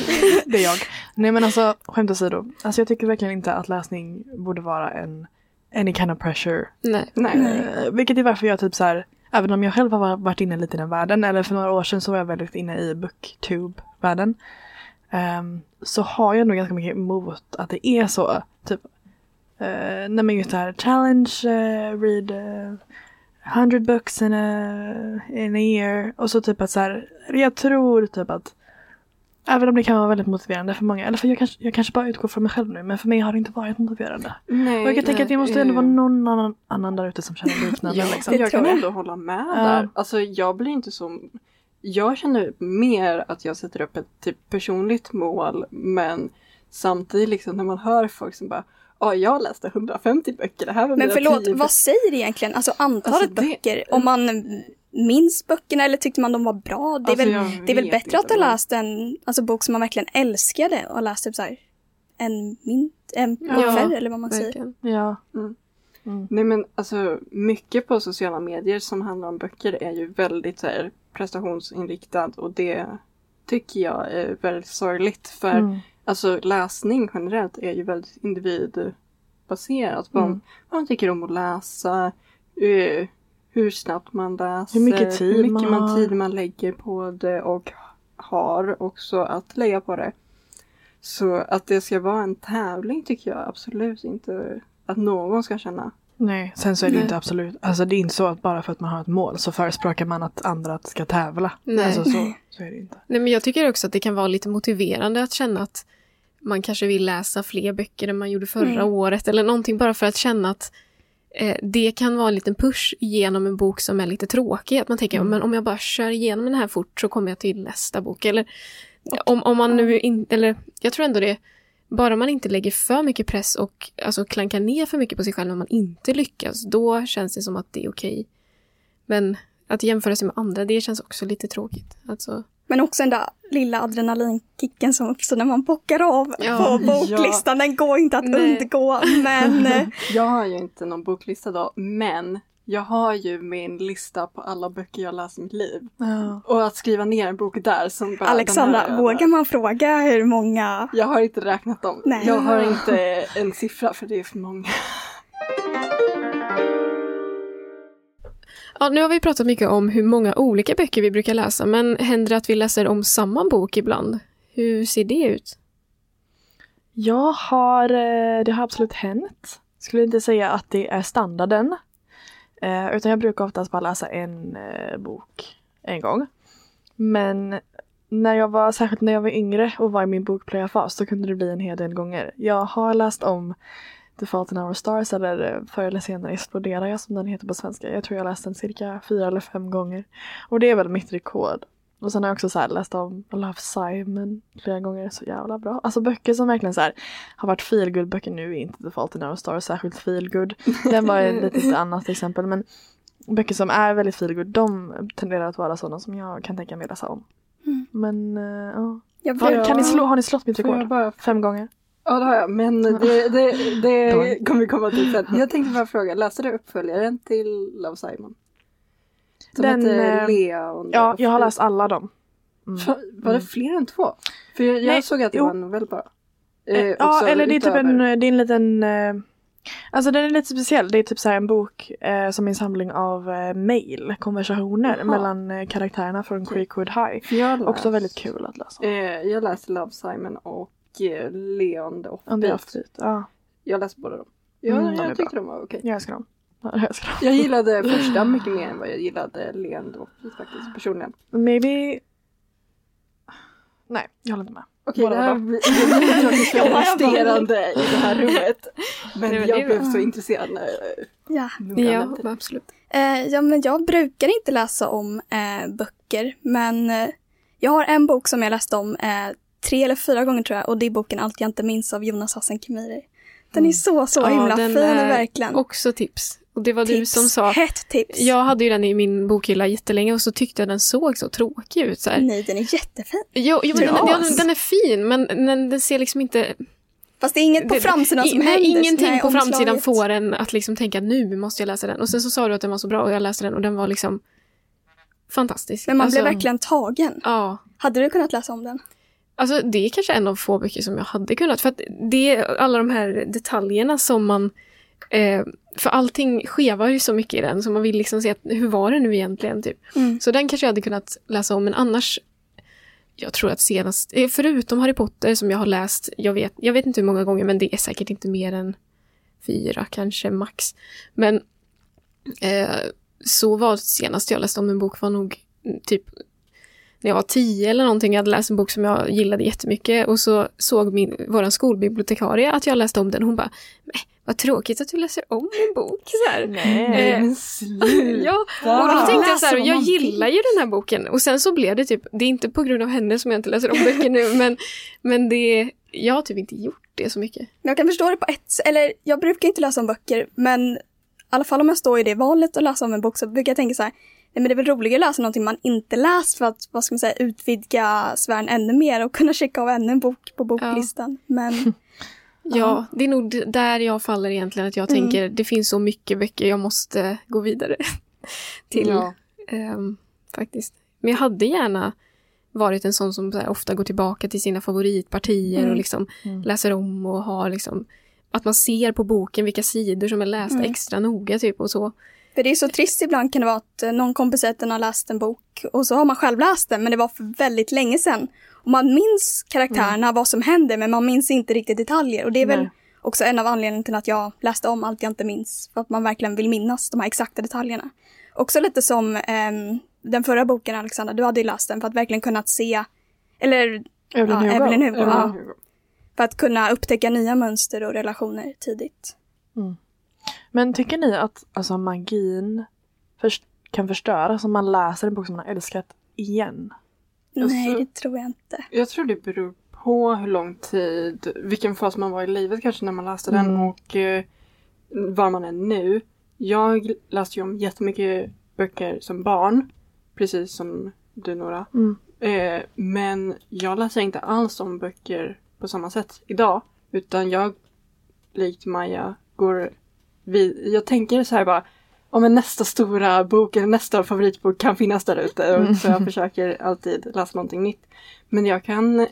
[SPEAKER 4] Det är jag. Nej men alltså skämt åsido. Alltså jag tycker verkligen inte att läsning borde vara en any kind of pressure.
[SPEAKER 2] Nej.
[SPEAKER 5] Nej.
[SPEAKER 4] Eh, vilket är varför jag typ så här, även om jag själv har varit inne lite i den världen, eller för några år sedan så var jag väldigt inne i booktube-världen. ehm, så har jag nog ganska mycket emot att det är så. Typ, uh, nej men just det här challenge, eh, read uh, 100 books in a, in a year. Och så typ att så här, jag tror typ att Även om det kan vara väldigt motiverande för många, eller för jag kanske, jag kanske bara utgår från mig själv nu, men för mig har det inte varit motiverande.
[SPEAKER 5] Nej,
[SPEAKER 4] Och jag kan tänka att det måste ändå
[SPEAKER 5] eh,
[SPEAKER 4] vara någon annan, annan där ute som känner (laughs) liknande.
[SPEAKER 5] Ja,
[SPEAKER 4] liksom.
[SPEAKER 5] jag kan
[SPEAKER 3] jag.
[SPEAKER 5] ändå hålla med
[SPEAKER 4] Ja.
[SPEAKER 5] där. Alltså jag blir inte så... Jag känner mer att jag sätter upp ett typ personligt mål men samtidigt liksom när man hör folk som bara Ja, jag läste 150 böcker, det här var
[SPEAKER 3] Men förlåt,
[SPEAKER 5] 10
[SPEAKER 3] vad säger egentligen? Alltså antalet
[SPEAKER 5] Alltså, det-
[SPEAKER 3] böcker. Om man minns böckerna eller tyckte man de var bra? Det är,
[SPEAKER 5] Alltså,
[SPEAKER 3] väl, det är väl bättre att ha läst en alltså, bok som man verkligen älskade och läst typ så här en mint, en
[SPEAKER 2] Ja,
[SPEAKER 3] bokfärg eller vad man säger.
[SPEAKER 2] Verkligen.
[SPEAKER 4] Ja.
[SPEAKER 5] Nej men alltså mycket på sociala medier som handlar om böcker är ju väldigt så här, prestationsinriktad och det tycker jag är väldigt sorgligt för
[SPEAKER 4] Mm.
[SPEAKER 5] alltså läsning generellt är ju väldigt individbaserat. Vad,
[SPEAKER 4] Mm.
[SPEAKER 5] vad man tycker om att läsa, eh, hur snabbt man läser,
[SPEAKER 4] Hur mycket tid
[SPEAKER 5] hur mycket
[SPEAKER 4] man
[SPEAKER 5] tid man lägger på det och har också att lägga på det. Så att det ska vara en tävling tycker jag absolut inte att någon ska känna.
[SPEAKER 4] Nej, sen så är det
[SPEAKER 2] Nej.
[SPEAKER 4] inte absolut, alltså det är inte så att bara för att man har ett mål så förespråkar man att andra ska tävla.
[SPEAKER 2] Nej.
[SPEAKER 4] Alltså så, så är det inte.
[SPEAKER 2] Nej, men jag tycker också att det kan vara lite motiverande att känna att man kanske vill läsa fler böcker än man gjorde förra
[SPEAKER 3] Mm.
[SPEAKER 2] året eller någonting bara för att känna att det kan vara en liten push genom en bok som är lite tråkig. Att man tänker,
[SPEAKER 4] Mm.
[SPEAKER 2] men om jag bara kör igenom den här fort så kommer jag till nästa bok. Eller om, om man nu inte, eller jag tror ändå det, bara man inte lägger för mycket press och alltså klankar ner för mycket på sig själv när man inte lyckas, då känns det som att det är okej. Men att jämföra sig med andra, det känns också lite tråkigt. Alltså,
[SPEAKER 3] Men också den där lilla adrenalinkicken som uppstår när man bockar av
[SPEAKER 2] Ja.
[SPEAKER 3] på boklistan. Den går inte att
[SPEAKER 2] Nej.
[SPEAKER 3] undgå. Men (laughs)
[SPEAKER 5] Jag har ju inte någon boklista då, men jag har ju min lista på alla böcker jag läst i mitt liv.
[SPEAKER 4] Ja.
[SPEAKER 5] Och att skriva ner en bok där som bara,
[SPEAKER 3] Alexandra, vågar man fråga hur många?
[SPEAKER 5] Jag har inte räknat dem.
[SPEAKER 3] Nej.
[SPEAKER 5] Jag har inte en siffra för det är för många.
[SPEAKER 2] Ja, nu har vi pratat mycket om hur många olika böcker vi brukar läsa, men händer det att vi läser om samma bok ibland? Hur ser det ut?
[SPEAKER 4] Jag har, eh, det har absolut hänt. Skulle inte säga att det är standarden. Eh, utan jag brukar oftast bara läsa en eh, bok en gång. Men när jag var, särskilt när jag var yngre och var i min bokplöjarfas, då kunde det bli en hel del gånger. Jag har läst om The Fault in Our Stars eller eh, förr eller senare exploderar jag som den heter på svenska. Jag tror jag läst den cirka fyra eller fem gånger. Och det är väl mitt rekord. Och sen har jag också så här läst om Love Simon flera gånger, så jävla bra. Alltså böcker som verkligen så här har varit feelgood-böcker nu är inte The Fault in Our Stars särskilt feelgood. Den var ett litet annat exempel men böcker som är väldigt feelgood de tenderar att vara sådana som jag kan tänka mig läsa om.
[SPEAKER 3] Mm.
[SPEAKER 4] Men eh, ja.
[SPEAKER 3] Jag
[SPEAKER 4] Har, kan ni slå, har ni slått mitt rekord?
[SPEAKER 5] bara...
[SPEAKER 4] Fem gånger?
[SPEAKER 5] Ja det har jag, men det, det, det (laughs) kommer vi komma till sen. (laughs) Jag tänkte bara fråga, läste du uppföljaren till Love Simon? Som
[SPEAKER 4] Den,
[SPEAKER 5] hette
[SPEAKER 4] eh,
[SPEAKER 5] Lea och
[SPEAKER 4] Ja, jag har läst alla dem. Mm.
[SPEAKER 5] Var det fler än två? För jag, jag
[SPEAKER 4] Nej,
[SPEAKER 5] såg att det
[SPEAKER 4] jo.
[SPEAKER 5] var en novell bara.
[SPEAKER 4] Eh,
[SPEAKER 5] Eh,
[SPEAKER 4] ja, eller det är typ en, det är en liten eh, Alltså den är lite speciell. Det är typ så här en bok eh, som är en samling av eh, mail, konversationer
[SPEAKER 5] Jaha.
[SPEAKER 4] mellan eh, karaktärerna från Creekwood High.
[SPEAKER 5] Läst,
[SPEAKER 4] Också väldigt kul att läsa.
[SPEAKER 5] Jag läste Love Simon och
[SPEAKER 4] Om det är
[SPEAKER 5] Offbeat.
[SPEAKER 4] Ja,
[SPEAKER 5] Jag läste båda dem. Jag,
[SPEAKER 4] Mm, de är
[SPEAKER 5] jag tyckte
[SPEAKER 4] bra.
[SPEAKER 5] de var okej.
[SPEAKER 4] jag älskar dem. Ja, (laughs) Jag älskar dem.
[SPEAKER 5] Jag gillade första mycket mer än vad jag gillade Leon the Offbeat faktiskt (gasps) personligen.
[SPEAKER 4] Maybe... Nej, jag håller inte med.
[SPEAKER 5] Okej,
[SPEAKER 4] Båda
[SPEAKER 5] det här blir (laughs)
[SPEAKER 3] Ja, bara-
[SPEAKER 5] resterande i det här rummet. Men jag
[SPEAKER 2] det
[SPEAKER 5] blev så intresserad när
[SPEAKER 3] Ja.
[SPEAKER 2] Ja, absolut.
[SPEAKER 3] Eh, ja, men jag brukar inte läsa om eh, böcker, men eh, jag har en bok som jag läste om eh, tre eller fyra gånger tror jag, och det är boken Allt jag inte minns av Jonas Hassan Khemiri. Den är så, så
[SPEAKER 2] Mm. Ja,
[SPEAKER 3] himla
[SPEAKER 2] den
[SPEAKER 3] fin,
[SPEAKER 2] är
[SPEAKER 3] verkligen.
[SPEAKER 2] Också tips. Och det var du
[SPEAKER 3] Tips.
[SPEAKER 2] som sa.
[SPEAKER 3] Hett tips.
[SPEAKER 2] Jag hade ju den i min bokhylla jättelänge och så tyckte jag den såg så tråkig ut. Så här.
[SPEAKER 3] Nej, den är jättefin.
[SPEAKER 2] Jo, jo men den, den, den är fin men den, den ser liksom inte...
[SPEAKER 3] Fast det är inget på
[SPEAKER 2] det-
[SPEAKER 3] framsidan som
[SPEAKER 2] nej,
[SPEAKER 3] händer.
[SPEAKER 2] Ingenting
[SPEAKER 3] Nej,
[SPEAKER 2] på framsidan får en att liksom tänka nu måste jag läsa den. Och sen så sa du att den var så bra och jag läste den och den var liksom fantastisk.
[SPEAKER 3] Men man
[SPEAKER 2] alltså,
[SPEAKER 3] blev verkligen tagen.
[SPEAKER 2] Ja.
[SPEAKER 3] Hade du kunnat läsa om den?
[SPEAKER 2] Alltså det är kanske en av få böcker som jag hade kunnat. För att det är alla de här detaljerna som man... Eh, för allting skevar ju så mycket i den så man vill liksom se att, hur var det nu egentligen? Typ.
[SPEAKER 3] Mm.
[SPEAKER 2] Så den kanske jag hade kunnat läsa om men annars jag tror att senast, eh, förutom Harry Potter som jag har läst, jag vet, jag vet inte hur många gånger men det är säkert inte mer än fyra kanske max. Men eh, så var det senast jag läste om en bok var nog typ när jag var tio eller någonting. Jag hade läst en bok som jag gillade jättemycket och så såg min, våran skolbibliotekarie att jag läste om den. Hon bara, "Nej, vad tråkigt att du läser om en bok. Så här.
[SPEAKER 4] Nej.
[SPEAKER 2] Eh,
[SPEAKER 5] Men (laughs) sluta!
[SPEAKER 2] Ja, och då tänkte jag så här, jag gillar ju den här boken. Och sen så blev det typ, det är inte på grund av henne som jag inte läser om böcker nu, men, men det, jag har typ inte gjort det så mycket.
[SPEAKER 3] Men jag kan förstå det på ett eller jag brukar inte läsa om böcker, men i alla fall om jag står i det valet att läsa om en bok så brukar jag tänka så här, nej men det är väl roligare att läsa någonting man inte läst för att, vad ska man säga, utvidga sfären ännu mer och kunna checka av ännu en bok på boklistan. Men (laughs)
[SPEAKER 2] Ja, det är nog där jag faller egentligen, att jag
[SPEAKER 3] Mm.
[SPEAKER 2] tänker, det finns så mycket böcker, jag måste gå vidare (laughs) till.
[SPEAKER 5] Ja.
[SPEAKER 2] ehm, faktiskt. Men jag hade gärna varit en sån som så här, ofta går tillbaka till sina favoritpartier
[SPEAKER 3] Mm.
[SPEAKER 2] och liksom
[SPEAKER 4] Mm.
[SPEAKER 2] läser om och har liksom att man ser på boken vilka sidor som är lästa
[SPEAKER 3] Mm.
[SPEAKER 2] extra noga typ och så.
[SPEAKER 3] För det är så trist ibland kan det vara att eh, någon kompis säger att den har läst en bok och så har man själv läst den men det var för väldigt länge sedan. Och man minns karaktärerna, vad som händer men man minns inte riktigt detaljer och det är väl
[SPEAKER 4] Nej.
[SPEAKER 3] också en av anledningarna till att jag läste om allt jag inte minns. För att man verkligen vill minnas de här exakta detaljerna. Också lite som ehm, den förra boken Alexandra, du hade ju läst den för att verkligen kunna se, eller
[SPEAKER 4] Evelyn
[SPEAKER 3] ja,
[SPEAKER 4] Hugo.
[SPEAKER 3] Evelyn Hugo, ja, för att kunna upptäcka nya mönster och relationer tidigt.
[SPEAKER 4] Men tycker ni att alltså, magin först- kan förstöras om man läser en bok som man har älskat igen?
[SPEAKER 5] Alltså-
[SPEAKER 3] Nej, det tror jag inte.
[SPEAKER 5] Jag tror det beror på hur lång tid, vilken fas man var i livet kanske när man läste den
[SPEAKER 4] Mm.
[SPEAKER 5] och eh, var man är nu. Jag läste ju om jättemycket böcker som barn, precis som du Nora.
[SPEAKER 4] Mm.
[SPEAKER 5] Eh, men jag läser inte alls om böcker på samma sätt idag. Utan jag, likt Maja, går vid, jag tänker så här bara, om en nästa stora bok eller nästa favoritbok kan finnas där ute.
[SPEAKER 4] Mm.
[SPEAKER 5] Så jag (laughs) försöker alltid läsa någonting nytt. Men jag kan,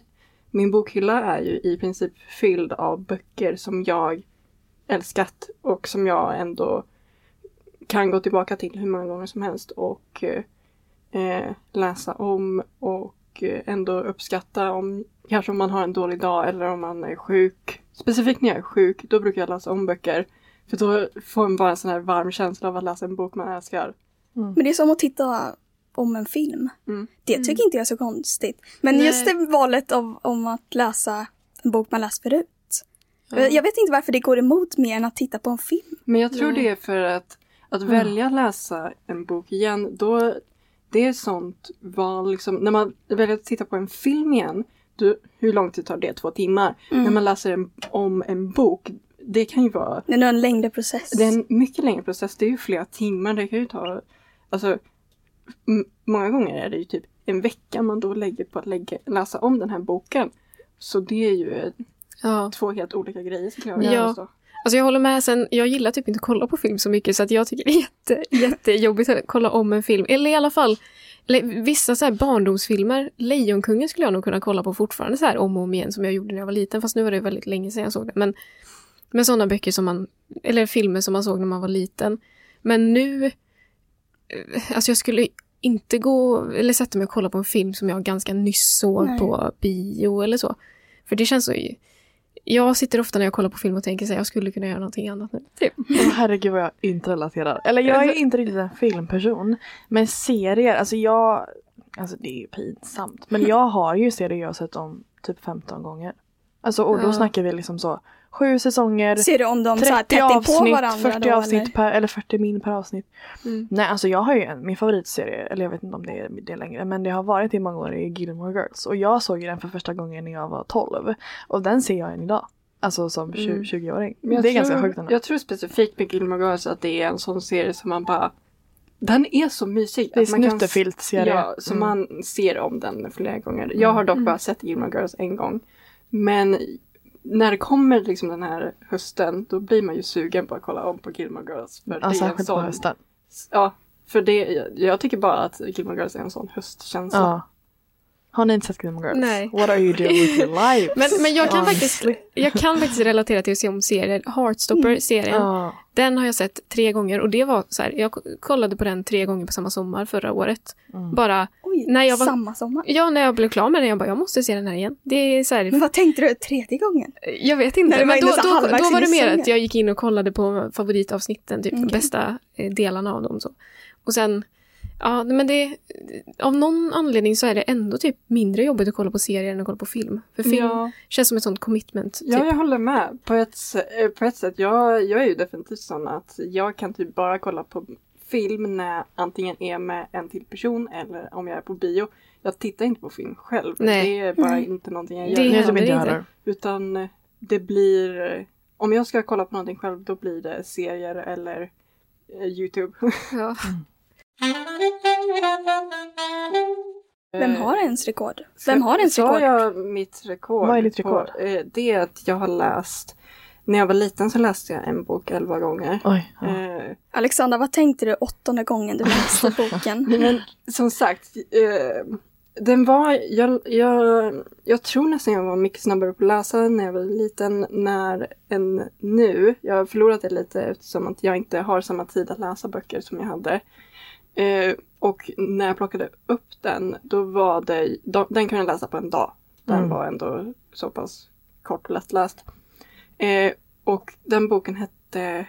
[SPEAKER 5] min bokhylla är ju i princip fylld av böcker som jag älskat och som jag ändå kan gå tillbaka till hur många gånger som helst och eh, läsa om och ändå uppskatta om kanske om man har en dålig dag eller om man är sjuk. Specifikt när jag är sjuk, då brukar jag läsa om böcker. För då får man bara en sån här varm känsla av att läsa en bok man älskar.
[SPEAKER 3] Men det är som att titta om en film.
[SPEAKER 5] Mm.
[SPEAKER 3] Det tycker inte jag är så konstigt. Men
[SPEAKER 2] Nej.
[SPEAKER 3] just det valet av, om att läsa en bok man läst förut.
[SPEAKER 2] Ja.
[SPEAKER 3] Jag vet inte varför det går emot mer än att titta på en film.
[SPEAKER 5] Men jag tror
[SPEAKER 2] Nej.
[SPEAKER 5] det är för att, att välja att läsa en bok igen, då det är sånt val liksom, när man väljer att titta på en film igen, då, hur lång tid tar det? Två timmar?
[SPEAKER 3] Mm.
[SPEAKER 5] När man läser en, om en bok, det kan ju vara
[SPEAKER 3] Det är en längre process.
[SPEAKER 5] Det är en mycket längre process. Det är ju flera timmar. Det kan ju ta... Alltså, många gånger är det ju typ en vecka man då lägger på att lägga, läsa om den här boken. Så det är ju ett
[SPEAKER 2] Ja.
[SPEAKER 5] två helt olika grejer skulle jag
[SPEAKER 2] Ja.
[SPEAKER 5] vilja påstå.
[SPEAKER 2] Alltså jag håller med. Sen, jag gillar typ inte att kolla på film så mycket så att jag tycker det är jätte, (laughs) jättejobbigt att kolla om en film. Eller i alla fall vissa så här barndomsfilmer. Lejonkungen skulle jag nog kunna kolla på fortfarande så här om och om igen som jag gjorde när jag var liten. Fast nu var det väldigt länge sedan jag såg det. Men med sådana böcker som man, eller filmer som man såg när man var liten. Men nu, eh, alltså jag skulle inte gå eller sätta mig och kolla på en film som jag ganska nyss såg
[SPEAKER 3] Nej.
[SPEAKER 2] på bio eller så. För det känns så jag sitter ofta när jag kollar på film och tänker att jag skulle kunna göra någonting annat nu. Typ.
[SPEAKER 4] Åh, herregud vad jag inte relaterar. Eller jag är inte riktigt en filmperson. Men serier, alltså jag... Alltså det är ju pinsamt. Men jag har ju serier jag sett om typ 15 gånger. Alltså och då
[SPEAKER 2] Ja.
[SPEAKER 4] snackar vi liksom så sju säsonger,
[SPEAKER 3] Ser du om de så här
[SPEAKER 4] 30
[SPEAKER 3] tätt på
[SPEAKER 4] avsnitt,
[SPEAKER 3] varandra
[SPEAKER 4] 40
[SPEAKER 3] då,
[SPEAKER 4] avsnitt
[SPEAKER 3] eller?
[SPEAKER 4] per, eller 40 min per avsnitt.
[SPEAKER 2] Mm.
[SPEAKER 4] Nej alltså jag har ju en, min favoritserie, eller jag vet inte om det är det längre, men det har varit i många år i Gilmore Girls. Och jag såg ju den för första gången när jag var 12. Och den ser jag än idag. Alltså som 20
[SPEAKER 2] Mm.
[SPEAKER 4] 20-åring.
[SPEAKER 5] Men jag
[SPEAKER 4] Det är ganska
[SPEAKER 5] tror,
[SPEAKER 4] sjukt ändå.
[SPEAKER 5] Jag tror specifikt med Gilmore Girls att det är en sån serie som man bara Den är så mysig.
[SPEAKER 4] Det är
[SPEAKER 5] kan-
[SPEAKER 4] snuttefilt-serie.
[SPEAKER 5] Ja, så
[SPEAKER 4] Mm.
[SPEAKER 5] man ser om den flera gånger. Jag har dock
[SPEAKER 2] Mm.
[SPEAKER 5] bara sett Gilmore Girls en gång. Men när det kommer liksom den här hösten då blir man ju sugen på att kolla om på Gilmore Girls. För
[SPEAKER 4] Ja,
[SPEAKER 5] det
[SPEAKER 4] särskilt på
[SPEAKER 5] sån,
[SPEAKER 4] hösten.
[SPEAKER 5] Ja, för det, jag, jag tycker bara att Gilmore Girls är en sån höstkänsla.
[SPEAKER 4] Ja. Har ni inte sett Gilmore Girls?
[SPEAKER 2] Nej.
[SPEAKER 4] What are you doing with your (laughs) life?
[SPEAKER 2] Men, men jag, kan faktiskt, jag kan faktiskt relatera till att se om serier. Heartstopper-serien,
[SPEAKER 4] Ja.
[SPEAKER 2] den har jag sett tre gånger och det var så här, jag kollade på den tre gånger på samma sommar förra året.
[SPEAKER 4] Mm.
[SPEAKER 2] Bara,
[SPEAKER 3] Oj,
[SPEAKER 2] När jag var-
[SPEAKER 3] samma sommar.
[SPEAKER 2] ja när jag blev klar med den, jag bara, jag måste se den här igen. Det är så
[SPEAKER 3] Men
[SPEAKER 2] här,
[SPEAKER 3] vad tänkte du tredje gången?
[SPEAKER 2] jag vet inte, men då, då, då var det mer att jag gick in och kollade på favoritavsnitten, typ de
[SPEAKER 3] Okej.
[SPEAKER 2] bästa eh, delarna av dem. Så. Och sen, ja men det, av någon anledning så är det ändå typ mindre jobbigt att kolla på serier än att kolla på film. För film
[SPEAKER 5] Ja.
[SPEAKER 2] känns som ett sånt commitment. Typ.
[SPEAKER 5] Ja, jag håller med. På ett, eh, på ett sätt, jag, jag är ju definitivt sån att jag kan typ bara kolla på film när jag antingen är med en till person eller om jag är på bio. Jag tittar inte på film själv.
[SPEAKER 2] Nej.
[SPEAKER 5] Det är bara
[SPEAKER 3] Nej.
[SPEAKER 5] inte någonting jag
[SPEAKER 2] Det
[SPEAKER 5] gör.
[SPEAKER 4] Det är typ
[SPEAKER 2] händer
[SPEAKER 4] inte jag
[SPEAKER 2] inte.
[SPEAKER 4] heller.
[SPEAKER 5] Utan eh, det blir, eh, om jag ska kolla på någonting själv då blir det serier eller eh, Youtube. (laughs)
[SPEAKER 2] Ja.
[SPEAKER 3] Vem
[SPEAKER 5] Eh,
[SPEAKER 3] har ens rekord? Vem har ens
[SPEAKER 5] Sa
[SPEAKER 3] rekord?
[SPEAKER 5] jag mitt rekord?
[SPEAKER 4] Vad är ditt rekord?
[SPEAKER 5] På, eh, det är att jag har läst, när jag var liten så läste jag en bok elva gånger.
[SPEAKER 4] Oj. Ja.
[SPEAKER 5] Eh,
[SPEAKER 3] Alexandra, vad tänkte du åttonde gången du läste (laughs) boken?
[SPEAKER 5] Men som sagt, eh, den var, jag, jag, jag tror nästan jag var mycket snabbare på att läsa när jag var liten när, än nu. Jag har förlorat det lite eftersom att jag inte har samma tid att läsa böcker som jag hade. Eh, och när jag plockade upp den, då var det, då, den kunde jag läsa på en dag. Den
[SPEAKER 4] Mm.
[SPEAKER 5] var ändå så pass kort och lättläst. Eh, och den boken hette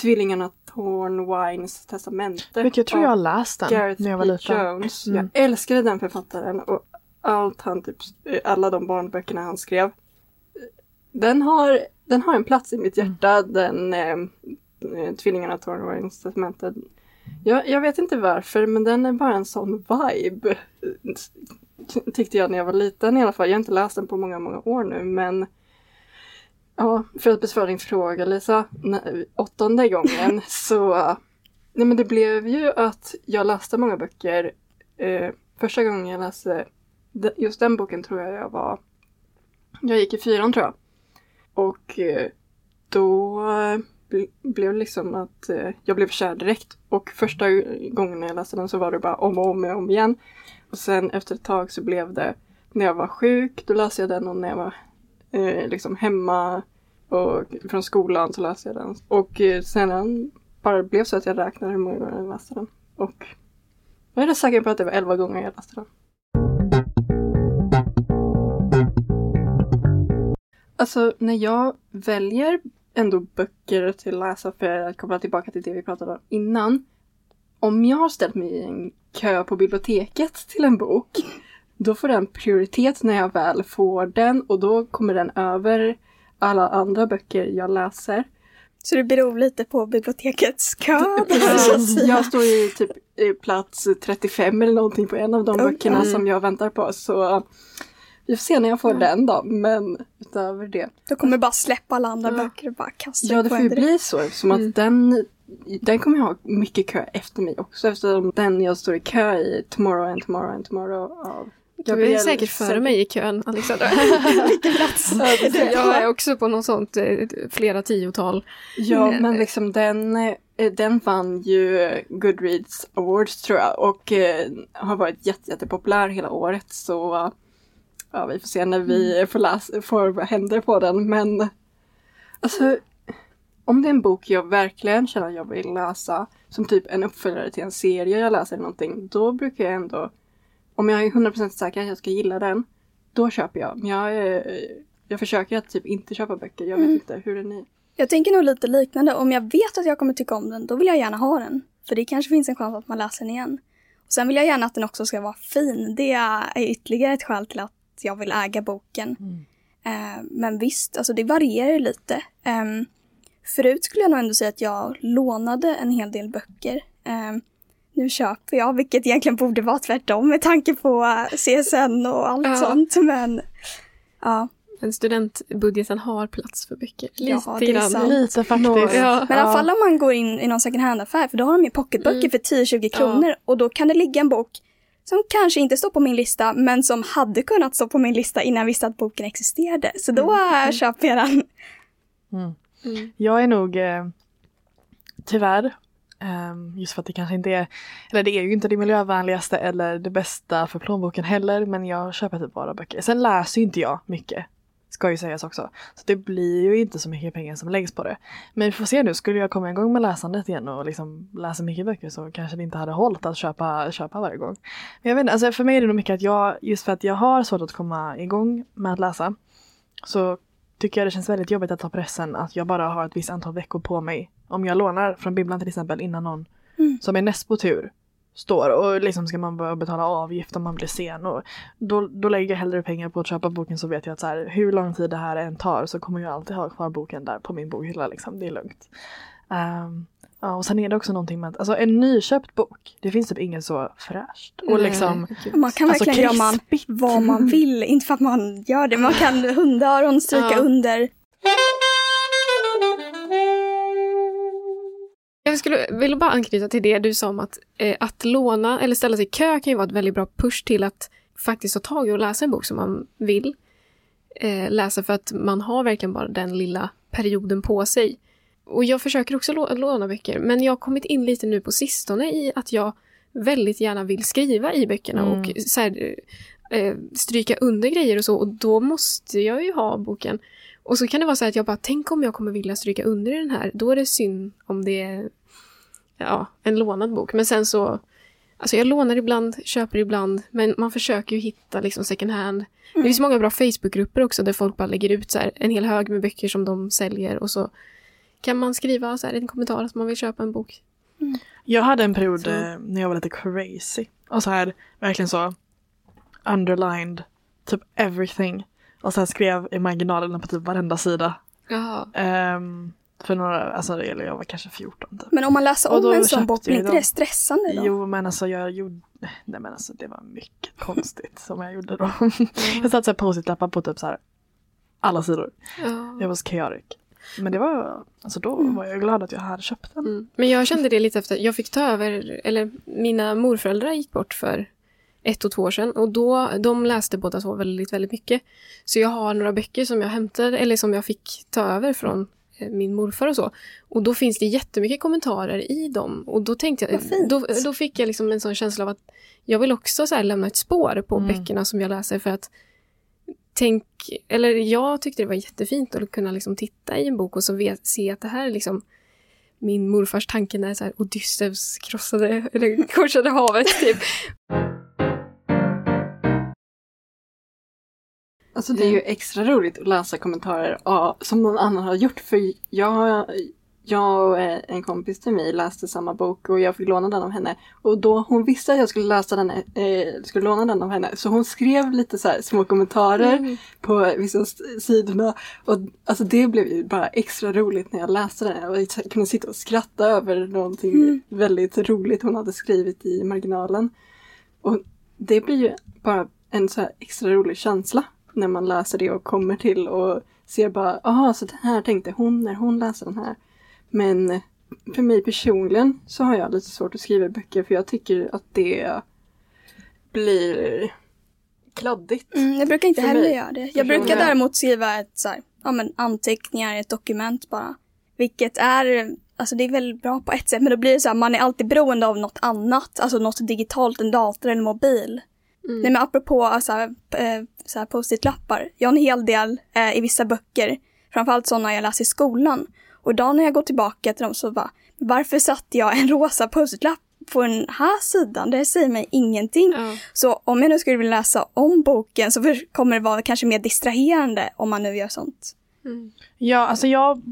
[SPEAKER 5] Tvillingarna Thornwines testamente.
[SPEAKER 4] Vet, jag tror jag har läst den
[SPEAKER 5] Gareth
[SPEAKER 4] när jag var liten.
[SPEAKER 5] Jones.
[SPEAKER 4] Mm.
[SPEAKER 5] Jag älskade den författaren och allt han typ, alla de barnböckerna han skrev. Den har, den har en plats i mitt hjärta, den eh, eh, Tvillingarna Thornwines testamentet. Jag, jag vet inte varför, men den är bara en sån vibe. Ty- Tyckte jag när jag var liten i alla fall. Jag har inte läst den på många, många år nu, men Ja, för att besvara din fråga Lisa, åttonde gången (laughs) så Nej men det blev ju att jag läste många böcker. Eh, första gången jag läste just den boken tror jag jag var Jag gick i fyran tror jag. Och eh, då blev liksom att eh, jag blev kär direkt. Och första gången jag läste den så var det bara om och om och om igen. Och sen efter ett tag så blev det när jag var sjuk, då läste jag den och när jag var eh, liksom hemma och från skolan så läste jag den. Och eh, sen bara blev så att jag räknade hur många gånger jag läste den. Och jag är rätt säker på att det var elva gånger jag läste den. Alltså när jag väljer ändå böcker till att läsa för att koppla tillbaka till det vi pratade om innan. Om jag har ställt mig i en kö på biblioteket till en bok då får den prioritet när jag väl får den och då kommer den över alla andra böcker jag läser.
[SPEAKER 3] Så det beror lite på bibliotekets kö. (laughs)
[SPEAKER 5] Jag står ju typ i plats 35 eller någonting på en av de
[SPEAKER 3] Mm.
[SPEAKER 5] böckerna som jag väntar på. Så vi får se när jag får den då. Men utöver det.
[SPEAKER 3] Då kommer bara släppa alla andra
[SPEAKER 5] Ja.
[SPEAKER 3] böcker och bara kasta
[SPEAKER 5] Ja,
[SPEAKER 3] det
[SPEAKER 5] får ju
[SPEAKER 3] direkt.
[SPEAKER 5] bli så. Som att
[SPEAKER 2] Mm.
[SPEAKER 5] den, den kommer jag ha mycket kö efter mig också. Eftersom den jag står i kö i Tomorrow and Tomorrow and Tomorrow av
[SPEAKER 2] Du är säkert före mig i kön, Alexandra. (laughs)
[SPEAKER 3] Vilken plats.
[SPEAKER 2] jag är också på något sånt eh, flera tiotal.
[SPEAKER 5] Ja,
[SPEAKER 2] Mm.
[SPEAKER 5] men liksom den, eh, den vann ju Goodreads Awards tror jag och eh, har varit jätte, jättepopulär hela året så ja, vi får se när vi får, får händer på den men alltså om det är en bok jag verkligen känner att jag vill läsa som typ en uppföljare till en serie jag läser eller någonting då brukar jag ändå om jag är 100% säker att jag ska gilla den då köper jag. Men jag, är- jag försöker att typ inte köpa böcker. Jag vet
[SPEAKER 3] Mm.
[SPEAKER 5] inte, hur är ni?
[SPEAKER 3] Jag tänker nog lite liknande. Om jag vet att jag kommer tycka om den, då vill jag gärna ha den. För det kanske finns en chans att man läser den igen. Och sen vill jag gärna att den också ska vara fin. Det är ytterligare ett skäl till att jag vill äga boken. Eh, men visst, alltså det varierar ju lite. Ehm, förut skulle jag nog ändå säga att jag lånade en hel del böcker. Ehm, nu köper jag, vilket egentligen borde vara tvärtom med tanke på eh, CSN och allt
[SPEAKER 2] Ja.
[SPEAKER 3] sånt. Men ja,
[SPEAKER 2] Men studentbudgeten har plats för böcker.
[SPEAKER 3] Ja,
[SPEAKER 2] Lite
[SPEAKER 3] det är
[SPEAKER 2] grann.
[SPEAKER 3] sant.
[SPEAKER 4] Lite faktiskt.
[SPEAKER 2] Ja.
[SPEAKER 3] Men i alla fall om man går in i någon second hand-affär, för då har de ju pocketböcker
[SPEAKER 2] Mm.
[SPEAKER 3] för 10-20 kronor och då kan det ligga en bok som kanske inte står på min lista, men som hade kunnat stå på min lista innan jag visste att boken existerade. Så då äh, köper jag den.
[SPEAKER 2] Mm.
[SPEAKER 4] Jag är nog eh, tyvärr, ehm, just för att det kanske inte är, eller det är ju inte det miljövänligaste eller det bästa för plånboken heller, men jag köper typ bara böcker. Sen läser ju inte jag mycket, ska ju sägas också. Så det blir ju inte så mycket pengar som läggs på det. Men vi får se nu, skulle jag komma igång med läsandet igen och liksom läsa mycket böcker så kanske det inte hade hållit att köpa, köpa varje gång. Men jag vet inte, alltså för mig är det nog mycket att jag, just för att jag har svårt att komma igång med att läsa, så tycker jag det känns väldigt jobbigt att ta pressen att jag bara har ett visst antal veckor på mig. Om jag lånar från bibblan till exempel innan någon
[SPEAKER 3] Mm.
[SPEAKER 4] som är näst på tur står och liksom ska man börja betala avgift om man blir sen och då, då lägger jag hellre pengar på att köpa boken så vet jag att så här, hur lång tid det här än tar så kommer jag alltid ha kvar boken där på min bokhylla liksom, det är lugnt. Ehm, ja, och sen är det också någonting med att, alltså en nyköpt bok, det finns typ inget så fräscht. Och liksom,
[SPEAKER 2] gud.
[SPEAKER 3] Man kan
[SPEAKER 4] Alltså,
[SPEAKER 3] verkligen göra man, vad man vill, inte för att man gör det. Man kan hundöron stryka
[SPEAKER 2] Ja.
[SPEAKER 3] under.
[SPEAKER 2] Jag skulle vilja bara anknyta till det du sa om att, eh, att låna eller ställa sig i kö kan ju vara ett väldigt bra push till att faktiskt ta tag i och läsa en bok som man vill eh, läsa för att man har verkligen bara den lilla perioden på sig. Och jag försöker också lå- låna böcker men jag har kommit in lite nu på sistone i att jag väldigt gärna vill skriva i böckerna
[SPEAKER 4] Mm.
[SPEAKER 2] och så här, eh, stryka under grejer och så och då måste jag ju ha boken. Och så kan det vara så att jag bara, tänk om jag kommer vilja stryka under i den här. Då är det synd om det är ja, en lånad bok. Men sen så, alltså jag lånar ibland, köper ibland, men man försöker ju hitta liksom second hand. Det finns många bra Facebookgrupper också där folk bara lägger ut så här, en hel hög med böcker som de säljer och så kan man skriva så här, en kommentar att man vill köpa en bok.
[SPEAKER 4] Jag hade en period
[SPEAKER 2] Så.
[SPEAKER 4] eh, när jag var lite crazy. Och så här, verkligen så underlined typ everything. Och sen skrev i marginalerna på typ varenda sida.
[SPEAKER 2] Ja.
[SPEAKER 4] För några, alltså eller jag var kanske 14 typ.
[SPEAKER 3] Men om man läser om en sån bok, blir
[SPEAKER 4] jag
[SPEAKER 3] inte det stressande då?
[SPEAKER 4] Jo men alltså jag gjorde, nej men alltså det var mycket (laughs) konstigt som jag gjorde då. (laughs) jag satte så post-it-lappar på typ så här alla sidor.
[SPEAKER 2] ja.
[SPEAKER 4] Det var chaotic. Men det var, alltså då var jag glad att jag hade köpt den.
[SPEAKER 2] Mm. Men jag kände det lite efter, jag fick ta över, eller mina morföräldrar gick bort för ett och två år sedan och då, de läste båda två väldigt, väldigt mycket. Så jag har några böcker som jag hämtade, eller som jag fick ta över från min morfar och så. Och då finns det jättemycket kommentarer i dem. Och då tänkte jag, då, då fick jag liksom en sån känsla av att jag vill också så här lämna ett spår på
[SPEAKER 4] Mm.
[SPEAKER 2] böckerna som jag läser för att tänk, eller jag tyckte det var jättefint att kunna liksom titta i en bok och så vet, se att det här är liksom min morfars tanke när så här Odysseus krossade, eller korsade havet typ.
[SPEAKER 5] Alltså det är ju extra roligt att läsa kommentarer av, som någon annan har gjort för jag, jag och eh, en kompis till mig läste samma bok och jag fick låna den av henne. Och då hon visste att jag skulle läsa den, eh, skulle låna den av henne så hon skrev lite så här små kommentarer
[SPEAKER 2] Mm.
[SPEAKER 5] på vissa sidorna. Och alltså det blev ju bara extra roligt när jag läste den och jag kunde sitta och skratta över någonting
[SPEAKER 3] Mm.
[SPEAKER 5] väldigt roligt hon hade skrivit i marginalen. Och det blir ju bara en så här extra rolig känsla när man läser det och kommer till och ser bara, aha, så det här tänkte hon när hon läste den här. Men för mig personligen så har jag lite svårt att skriva böcker för jag tycker att det blir kladdigt.
[SPEAKER 3] Mm, jag brukar inte heller
[SPEAKER 5] mig.
[SPEAKER 3] göra det. Jag brukar däremot skriva ett så här, ja, men anteckningar, ett dokument bara. Vilket är, alltså det är väl bra på ett sätt, men då blir det så här, man är alltid beroende av något annat, alltså något digitalt, en dator eller mobil.
[SPEAKER 2] Mm.
[SPEAKER 3] Nej men apropå alltså, eh, så här post-it-lappar, jag har en hel del eh, i vissa böcker, framförallt sådana jag läser i skolan. Och idag när jag går tillbaka till dem så bara, varför satte jag en (laughs) rosa post-it-lapp på den här sidan? Det säger mig ingenting.
[SPEAKER 2] Ja.
[SPEAKER 3] Så om jag nu skulle vilja läsa om boken så kommer det vara kanske mer distraherande om man nu gör sånt.
[SPEAKER 2] Mm.
[SPEAKER 4] Ja, alltså jag,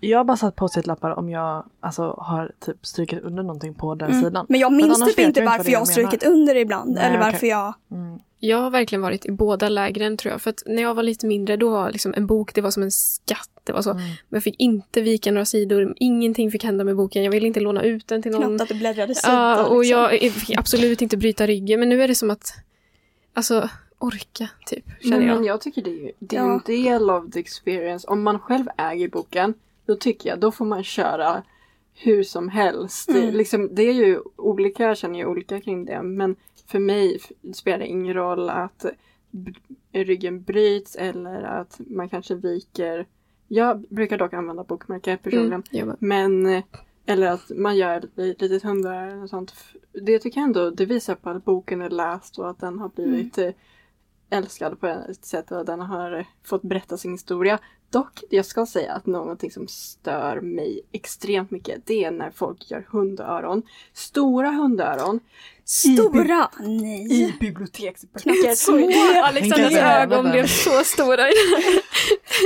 [SPEAKER 4] jag har bara satt post-it-lappar om jag alltså, har typ strykit under någonting på den
[SPEAKER 3] Mm.
[SPEAKER 4] sidan.
[SPEAKER 3] Men jag minns typ inte varför jag har strukit under ibland.
[SPEAKER 4] Nej,
[SPEAKER 3] eller varför jag...
[SPEAKER 4] Mm.
[SPEAKER 2] Jag har verkligen varit i båda lägren tror jag. För att när jag var lite mindre då var liksom en bok, det var som en skatt. Det var så.
[SPEAKER 4] Mm.
[SPEAKER 2] Men jag fick inte vika några sidor. Ingenting fick hända med boken. Jag ville inte låna ut den till någon.
[SPEAKER 3] Knappt att du bläddrade sidan.
[SPEAKER 2] Ja, och
[SPEAKER 3] liksom.
[SPEAKER 2] jag fick absolut inte bryta ryggen. Men nu är det som att, alltså, orka typ, känner
[SPEAKER 5] Men,
[SPEAKER 2] jag.
[SPEAKER 5] men jag tycker det är, ju- det är
[SPEAKER 3] Ja.
[SPEAKER 5] en del av the experience. Om man själv äger boken, då tycker jag då får man köra hur som helst.
[SPEAKER 3] Mm.
[SPEAKER 5] Det, liksom, det är ju olika, jag känner ju olika kring det. Men för mig spelar det ingen roll att ryggen bryts eller att man kanske viker. Jag brukar dock använda bokmärke personligen.
[SPEAKER 2] Mm, jag bara,
[SPEAKER 5] Men, eh, eller att man gör ett litet hundöra eller något sånt. Det tycker jag ändå, det visar på att boken är läst och att den har blivit eh, älskad på ett sätt och att den har fått berätta sin historia. Dock, jag ska säga att någonting som stör mig extremt mycket, det är när folk gör hundöron. Stora hundöron
[SPEAKER 3] Stora! Nej.
[SPEAKER 5] i biblioteksböcker.
[SPEAKER 3] Små.
[SPEAKER 2] Alexandras ögon blev så stora. (laughs)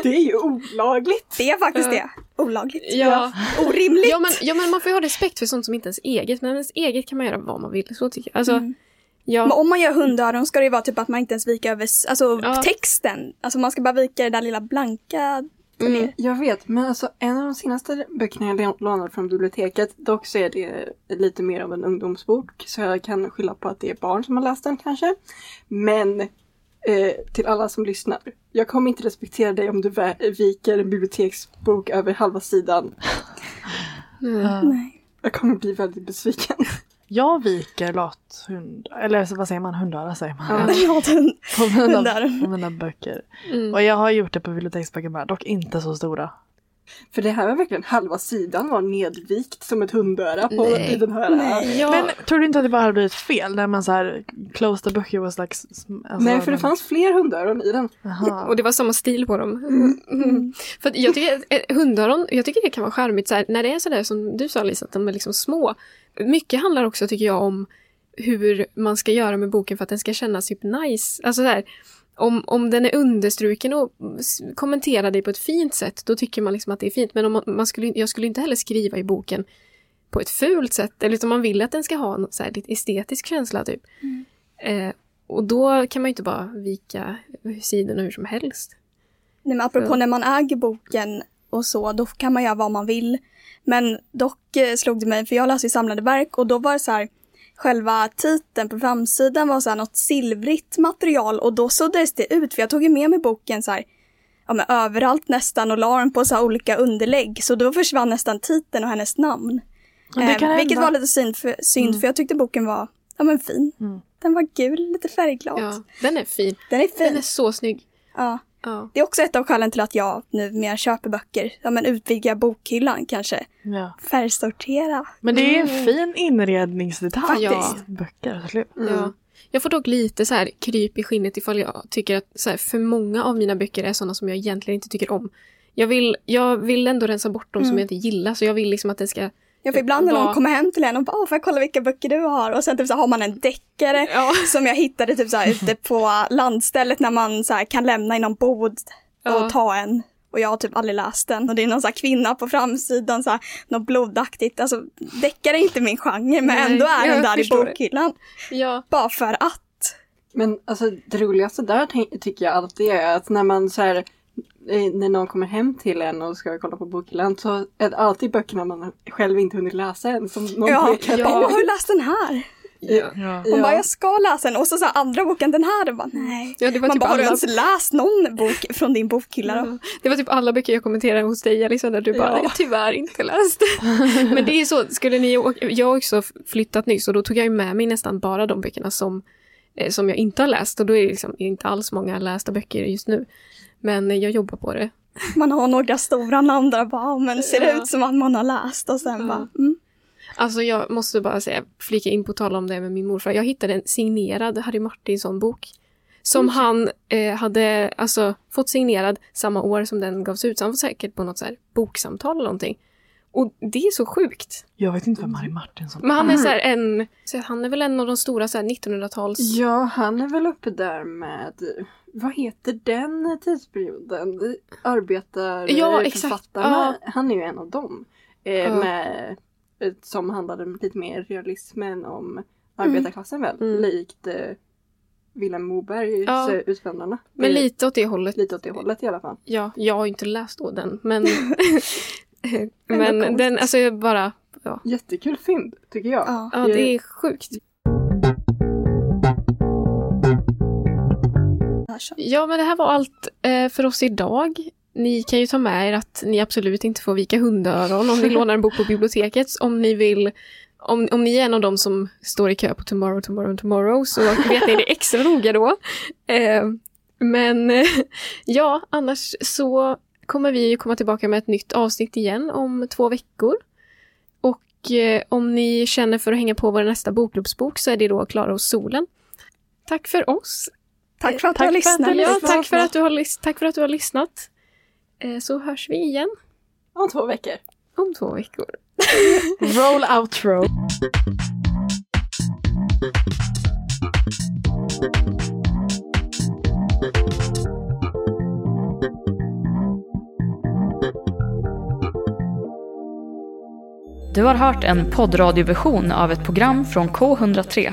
[SPEAKER 5] Det är ju olagligt.
[SPEAKER 3] Det är faktiskt det. Olagligt.
[SPEAKER 2] ja.
[SPEAKER 3] Orimligt.
[SPEAKER 2] Ja, men, ja, men man får ju ha respekt för sånt som inte är ens eget. Men ens eget kan man göra vad man vill. Så tycker jag. Alltså,
[SPEAKER 3] Mm.
[SPEAKER 2] Ja.
[SPEAKER 3] Men om man gör hundöron ska det ju vara typ att man inte ens viker över alltså,
[SPEAKER 2] Ja.
[SPEAKER 3] texten. Alltså man ska bara vika det där lilla blanka.
[SPEAKER 2] Mm.
[SPEAKER 5] Jag vet, men alltså en av de senaste böckerna jag lå- lånade från biblioteket, dock så är det lite mer av en ungdomsbok, så jag kan skylla på att det är barn som har läst den kanske. Men eh, till alla som lyssnar, jag kommer inte respektera dig om du viker en biblioteksbok över halva sidan. (laughs)
[SPEAKER 2] Mm.
[SPEAKER 3] Nej.
[SPEAKER 5] Jag kommer bli väldigt besviken. (laughs)
[SPEAKER 4] Jag viker lathund, eller vad säger man, hundöra säger man.
[SPEAKER 5] Ja.
[SPEAKER 4] På mina, på mina böcker.
[SPEAKER 2] Mm.
[SPEAKER 4] Och jag har gjort det på biblioteksböcker med, dock inte så stora.
[SPEAKER 5] För det här var verkligen halva sidan var nedvikt som ett hundöra på
[SPEAKER 2] Nej.
[SPEAKER 5] i den här.
[SPEAKER 3] Nej.
[SPEAKER 2] Ja.
[SPEAKER 4] Men tror du inte att det bara hade blivit fel? När man så här close the book, was like... Alltså,
[SPEAKER 5] Nej, för det fanns fler hundöron i den.
[SPEAKER 4] Jaha.
[SPEAKER 2] Och det var samma stil på dem. Mm. (laughs) För att jag tycker att eh, hundöron, jag tycker det kan vara charmigt så här, när det är sådär som du sa Lisa, att de är liksom små. Mycket handlar också tycker jag om hur man ska göra med boken för att den ska kännas typ nice. Alltså så här, om, om den är understruken och kommenterar dig på ett fint sätt, då tycker man liksom att det är fint. Men om man, man skulle, jag skulle inte heller skriva i boken på ett fult sätt, eller utan man vill att den ska ha en så här, lite estetisk känsla typ. Eh, och då kan man ju inte bara vika sidorna hur som helst.
[SPEAKER 3] Nej, men apropå
[SPEAKER 2] Ja.
[SPEAKER 3] när man äger boken och så, då kan man göra vad man vill. Men dock eh, slog det mig, för jag läser ju samlade verk och då var det så här, själva titeln på framsidan var så här något silvrigt material och då suddades det ut, för jag tog ju med mig boken så här, ja men överallt nästan och la den på så här olika underlägg, så då försvann nästan titeln och hennes namn. Eh, vilket var lite synd, för, synd för jag tyckte boken var, ja men fin.
[SPEAKER 4] Mm.
[SPEAKER 3] Den var gul, lite färgglad.
[SPEAKER 2] Ja, den är fin.
[SPEAKER 3] Den är fin.
[SPEAKER 2] Den är så snygg.
[SPEAKER 3] Ja.
[SPEAKER 2] Ja.
[SPEAKER 3] Det är också ett av skälen till att jag nu mer köper böcker. Ja men utvidga bokhyllan kanske.
[SPEAKER 4] Ja.
[SPEAKER 3] Färgsortera.
[SPEAKER 4] Men det är en
[SPEAKER 2] Mm.
[SPEAKER 4] fin inredningsdetalj.
[SPEAKER 3] Faktiskt.
[SPEAKER 4] Böcker, absolut.
[SPEAKER 2] Ja. Jag får dock lite så här kryp i skinnet ifall jag tycker att så här, för många av mina böcker är sådana som jag egentligen inte tycker om. Jag vill, jag vill ändå rensa bort dem som
[SPEAKER 3] Mm.
[SPEAKER 2] jag inte gillar, så jag vill liksom att det ska...
[SPEAKER 3] Ja, för ibland när någon kommer hem till en och bara får jag kolla vilka böcker du har? Och sen typ så har man en deckare
[SPEAKER 2] Ja. (laughs)
[SPEAKER 3] som jag hittade typ så här ute på landstället när man så här kan lämna i någon bod och
[SPEAKER 2] Ja.
[SPEAKER 3] ta en. Och jag har typ aldrig läst den. Och det är någon så här kvinna på framsidan, så här, något blodaktigt. Alltså deckare är inte min genre men
[SPEAKER 2] Nej,
[SPEAKER 3] ändå är den där i bokhyllan.
[SPEAKER 2] Ja.
[SPEAKER 3] Bara för att.
[SPEAKER 5] Men alltså det roligaste där tycker jag alltid är att när man så här, när någon kommer hem till en och ska kolla på bokhyllan så är det alltid böckerna man själv inte hunnit läsa än som någon
[SPEAKER 3] Ja,
[SPEAKER 5] pekar
[SPEAKER 3] ja.
[SPEAKER 5] på.
[SPEAKER 3] Åh, har du läst den här?
[SPEAKER 2] Ja.
[SPEAKER 4] Ja.
[SPEAKER 3] Hon
[SPEAKER 5] Ja.
[SPEAKER 3] bara, jag ska läsa den. Och så, så andra boken, den här. Och bara, nej.
[SPEAKER 2] Ja, det var
[SPEAKER 3] Man
[SPEAKER 2] typ
[SPEAKER 3] bara, har du ens läst någon bok från din bokhylla då?
[SPEAKER 2] Ja. Det var typ alla böcker jag kommenterade hos dig Alexandra, där du bara
[SPEAKER 5] Ja.
[SPEAKER 2] jag tyvärr inte läst. (laughs) Men det är så, skulle ni, åka- jag har också flyttat nyss och då tog jag ju med mig nästan bara de böckerna som eh, som jag inte har läst och då är det liksom inte alls många lästa böcker just nu. Men jag jobbar på det.
[SPEAKER 3] Man har några stora namn där bara, "Ja, men ser det
[SPEAKER 2] Ja.
[SPEAKER 3] ut som att man har läst och sen
[SPEAKER 2] Ja.
[SPEAKER 3] bara, mm.
[SPEAKER 2] Alltså jag måste bara säga, flika in på tal om det med min morfar. Jag hittade en signerad Harry Martinsson-bok. Som han eh, hade alltså, fått signerad samma år som den gavs ut. Så han var säkert på något så här boksamtal eller någonting. Och det är så sjukt.
[SPEAKER 4] Jag vet inte vem Harry Martinsson
[SPEAKER 2] Men han är så här en, så han är väl en av de stora så här 1900-tals...
[SPEAKER 5] Ja, han är väl uppe där med, vad heter den tidsperioden? Arbetar
[SPEAKER 2] Ja,
[SPEAKER 5] författarna. Han är ju en av dem. Eh,
[SPEAKER 2] Ja.
[SPEAKER 5] med, eh, som handlade lite mer realismen om arbetarklassen väl?
[SPEAKER 2] Mm.
[SPEAKER 5] Likt eh, Vilhelm Mobergs
[SPEAKER 2] Ja.
[SPEAKER 5] eh, Utvandrarna.
[SPEAKER 2] Men lite åt det hållet.
[SPEAKER 5] lite åt det hållet i alla fall.
[SPEAKER 2] Ja, jag har ju inte läst då den, men... (laughs) (laughs) Men den, alltså bara... Ja,
[SPEAKER 5] Jättekul fynd tycker jag.
[SPEAKER 3] Ja.
[SPEAKER 2] ja det är sjukt.
[SPEAKER 3] Så.
[SPEAKER 2] Ja, men det här var allt eh, för oss idag. Ni kan ju ta med er att ni absolut inte får vika hundöron om ni (laughs) lånar en bok på biblioteket. Om ni vill om, om ni är en av dem som står i kö på Tomorrow, Tomorrow, Tomorrow så (laughs) vet ni det extra noga då. Eh, men (laughs) ja, annars så kommer vi ju komma tillbaka med ett nytt avsnitt igen om två veckor. Och eh, om ni känner för att hänga på vår nästa bokklubbsbok så är det då Klara och solen. Tack för oss.
[SPEAKER 3] Tack för att
[SPEAKER 4] Tack
[SPEAKER 3] du har
[SPEAKER 4] för att
[SPEAKER 3] lyssnat.
[SPEAKER 4] du
[SPEAKER 2] Ja,
[SPEAKER 4] lyssnat.
[SPEAKER 2] tack för att du har, tack för att du har lyssnat. Eh, så hörs vi igen
[SPEAKER 5] Om två veckor.
[SPEAKER 2] om två veckor. (laughs)
[SPEAKER 4] Roll outro.
[SPEAKER 1] Du har hört en poddradioversion av ett program från K103.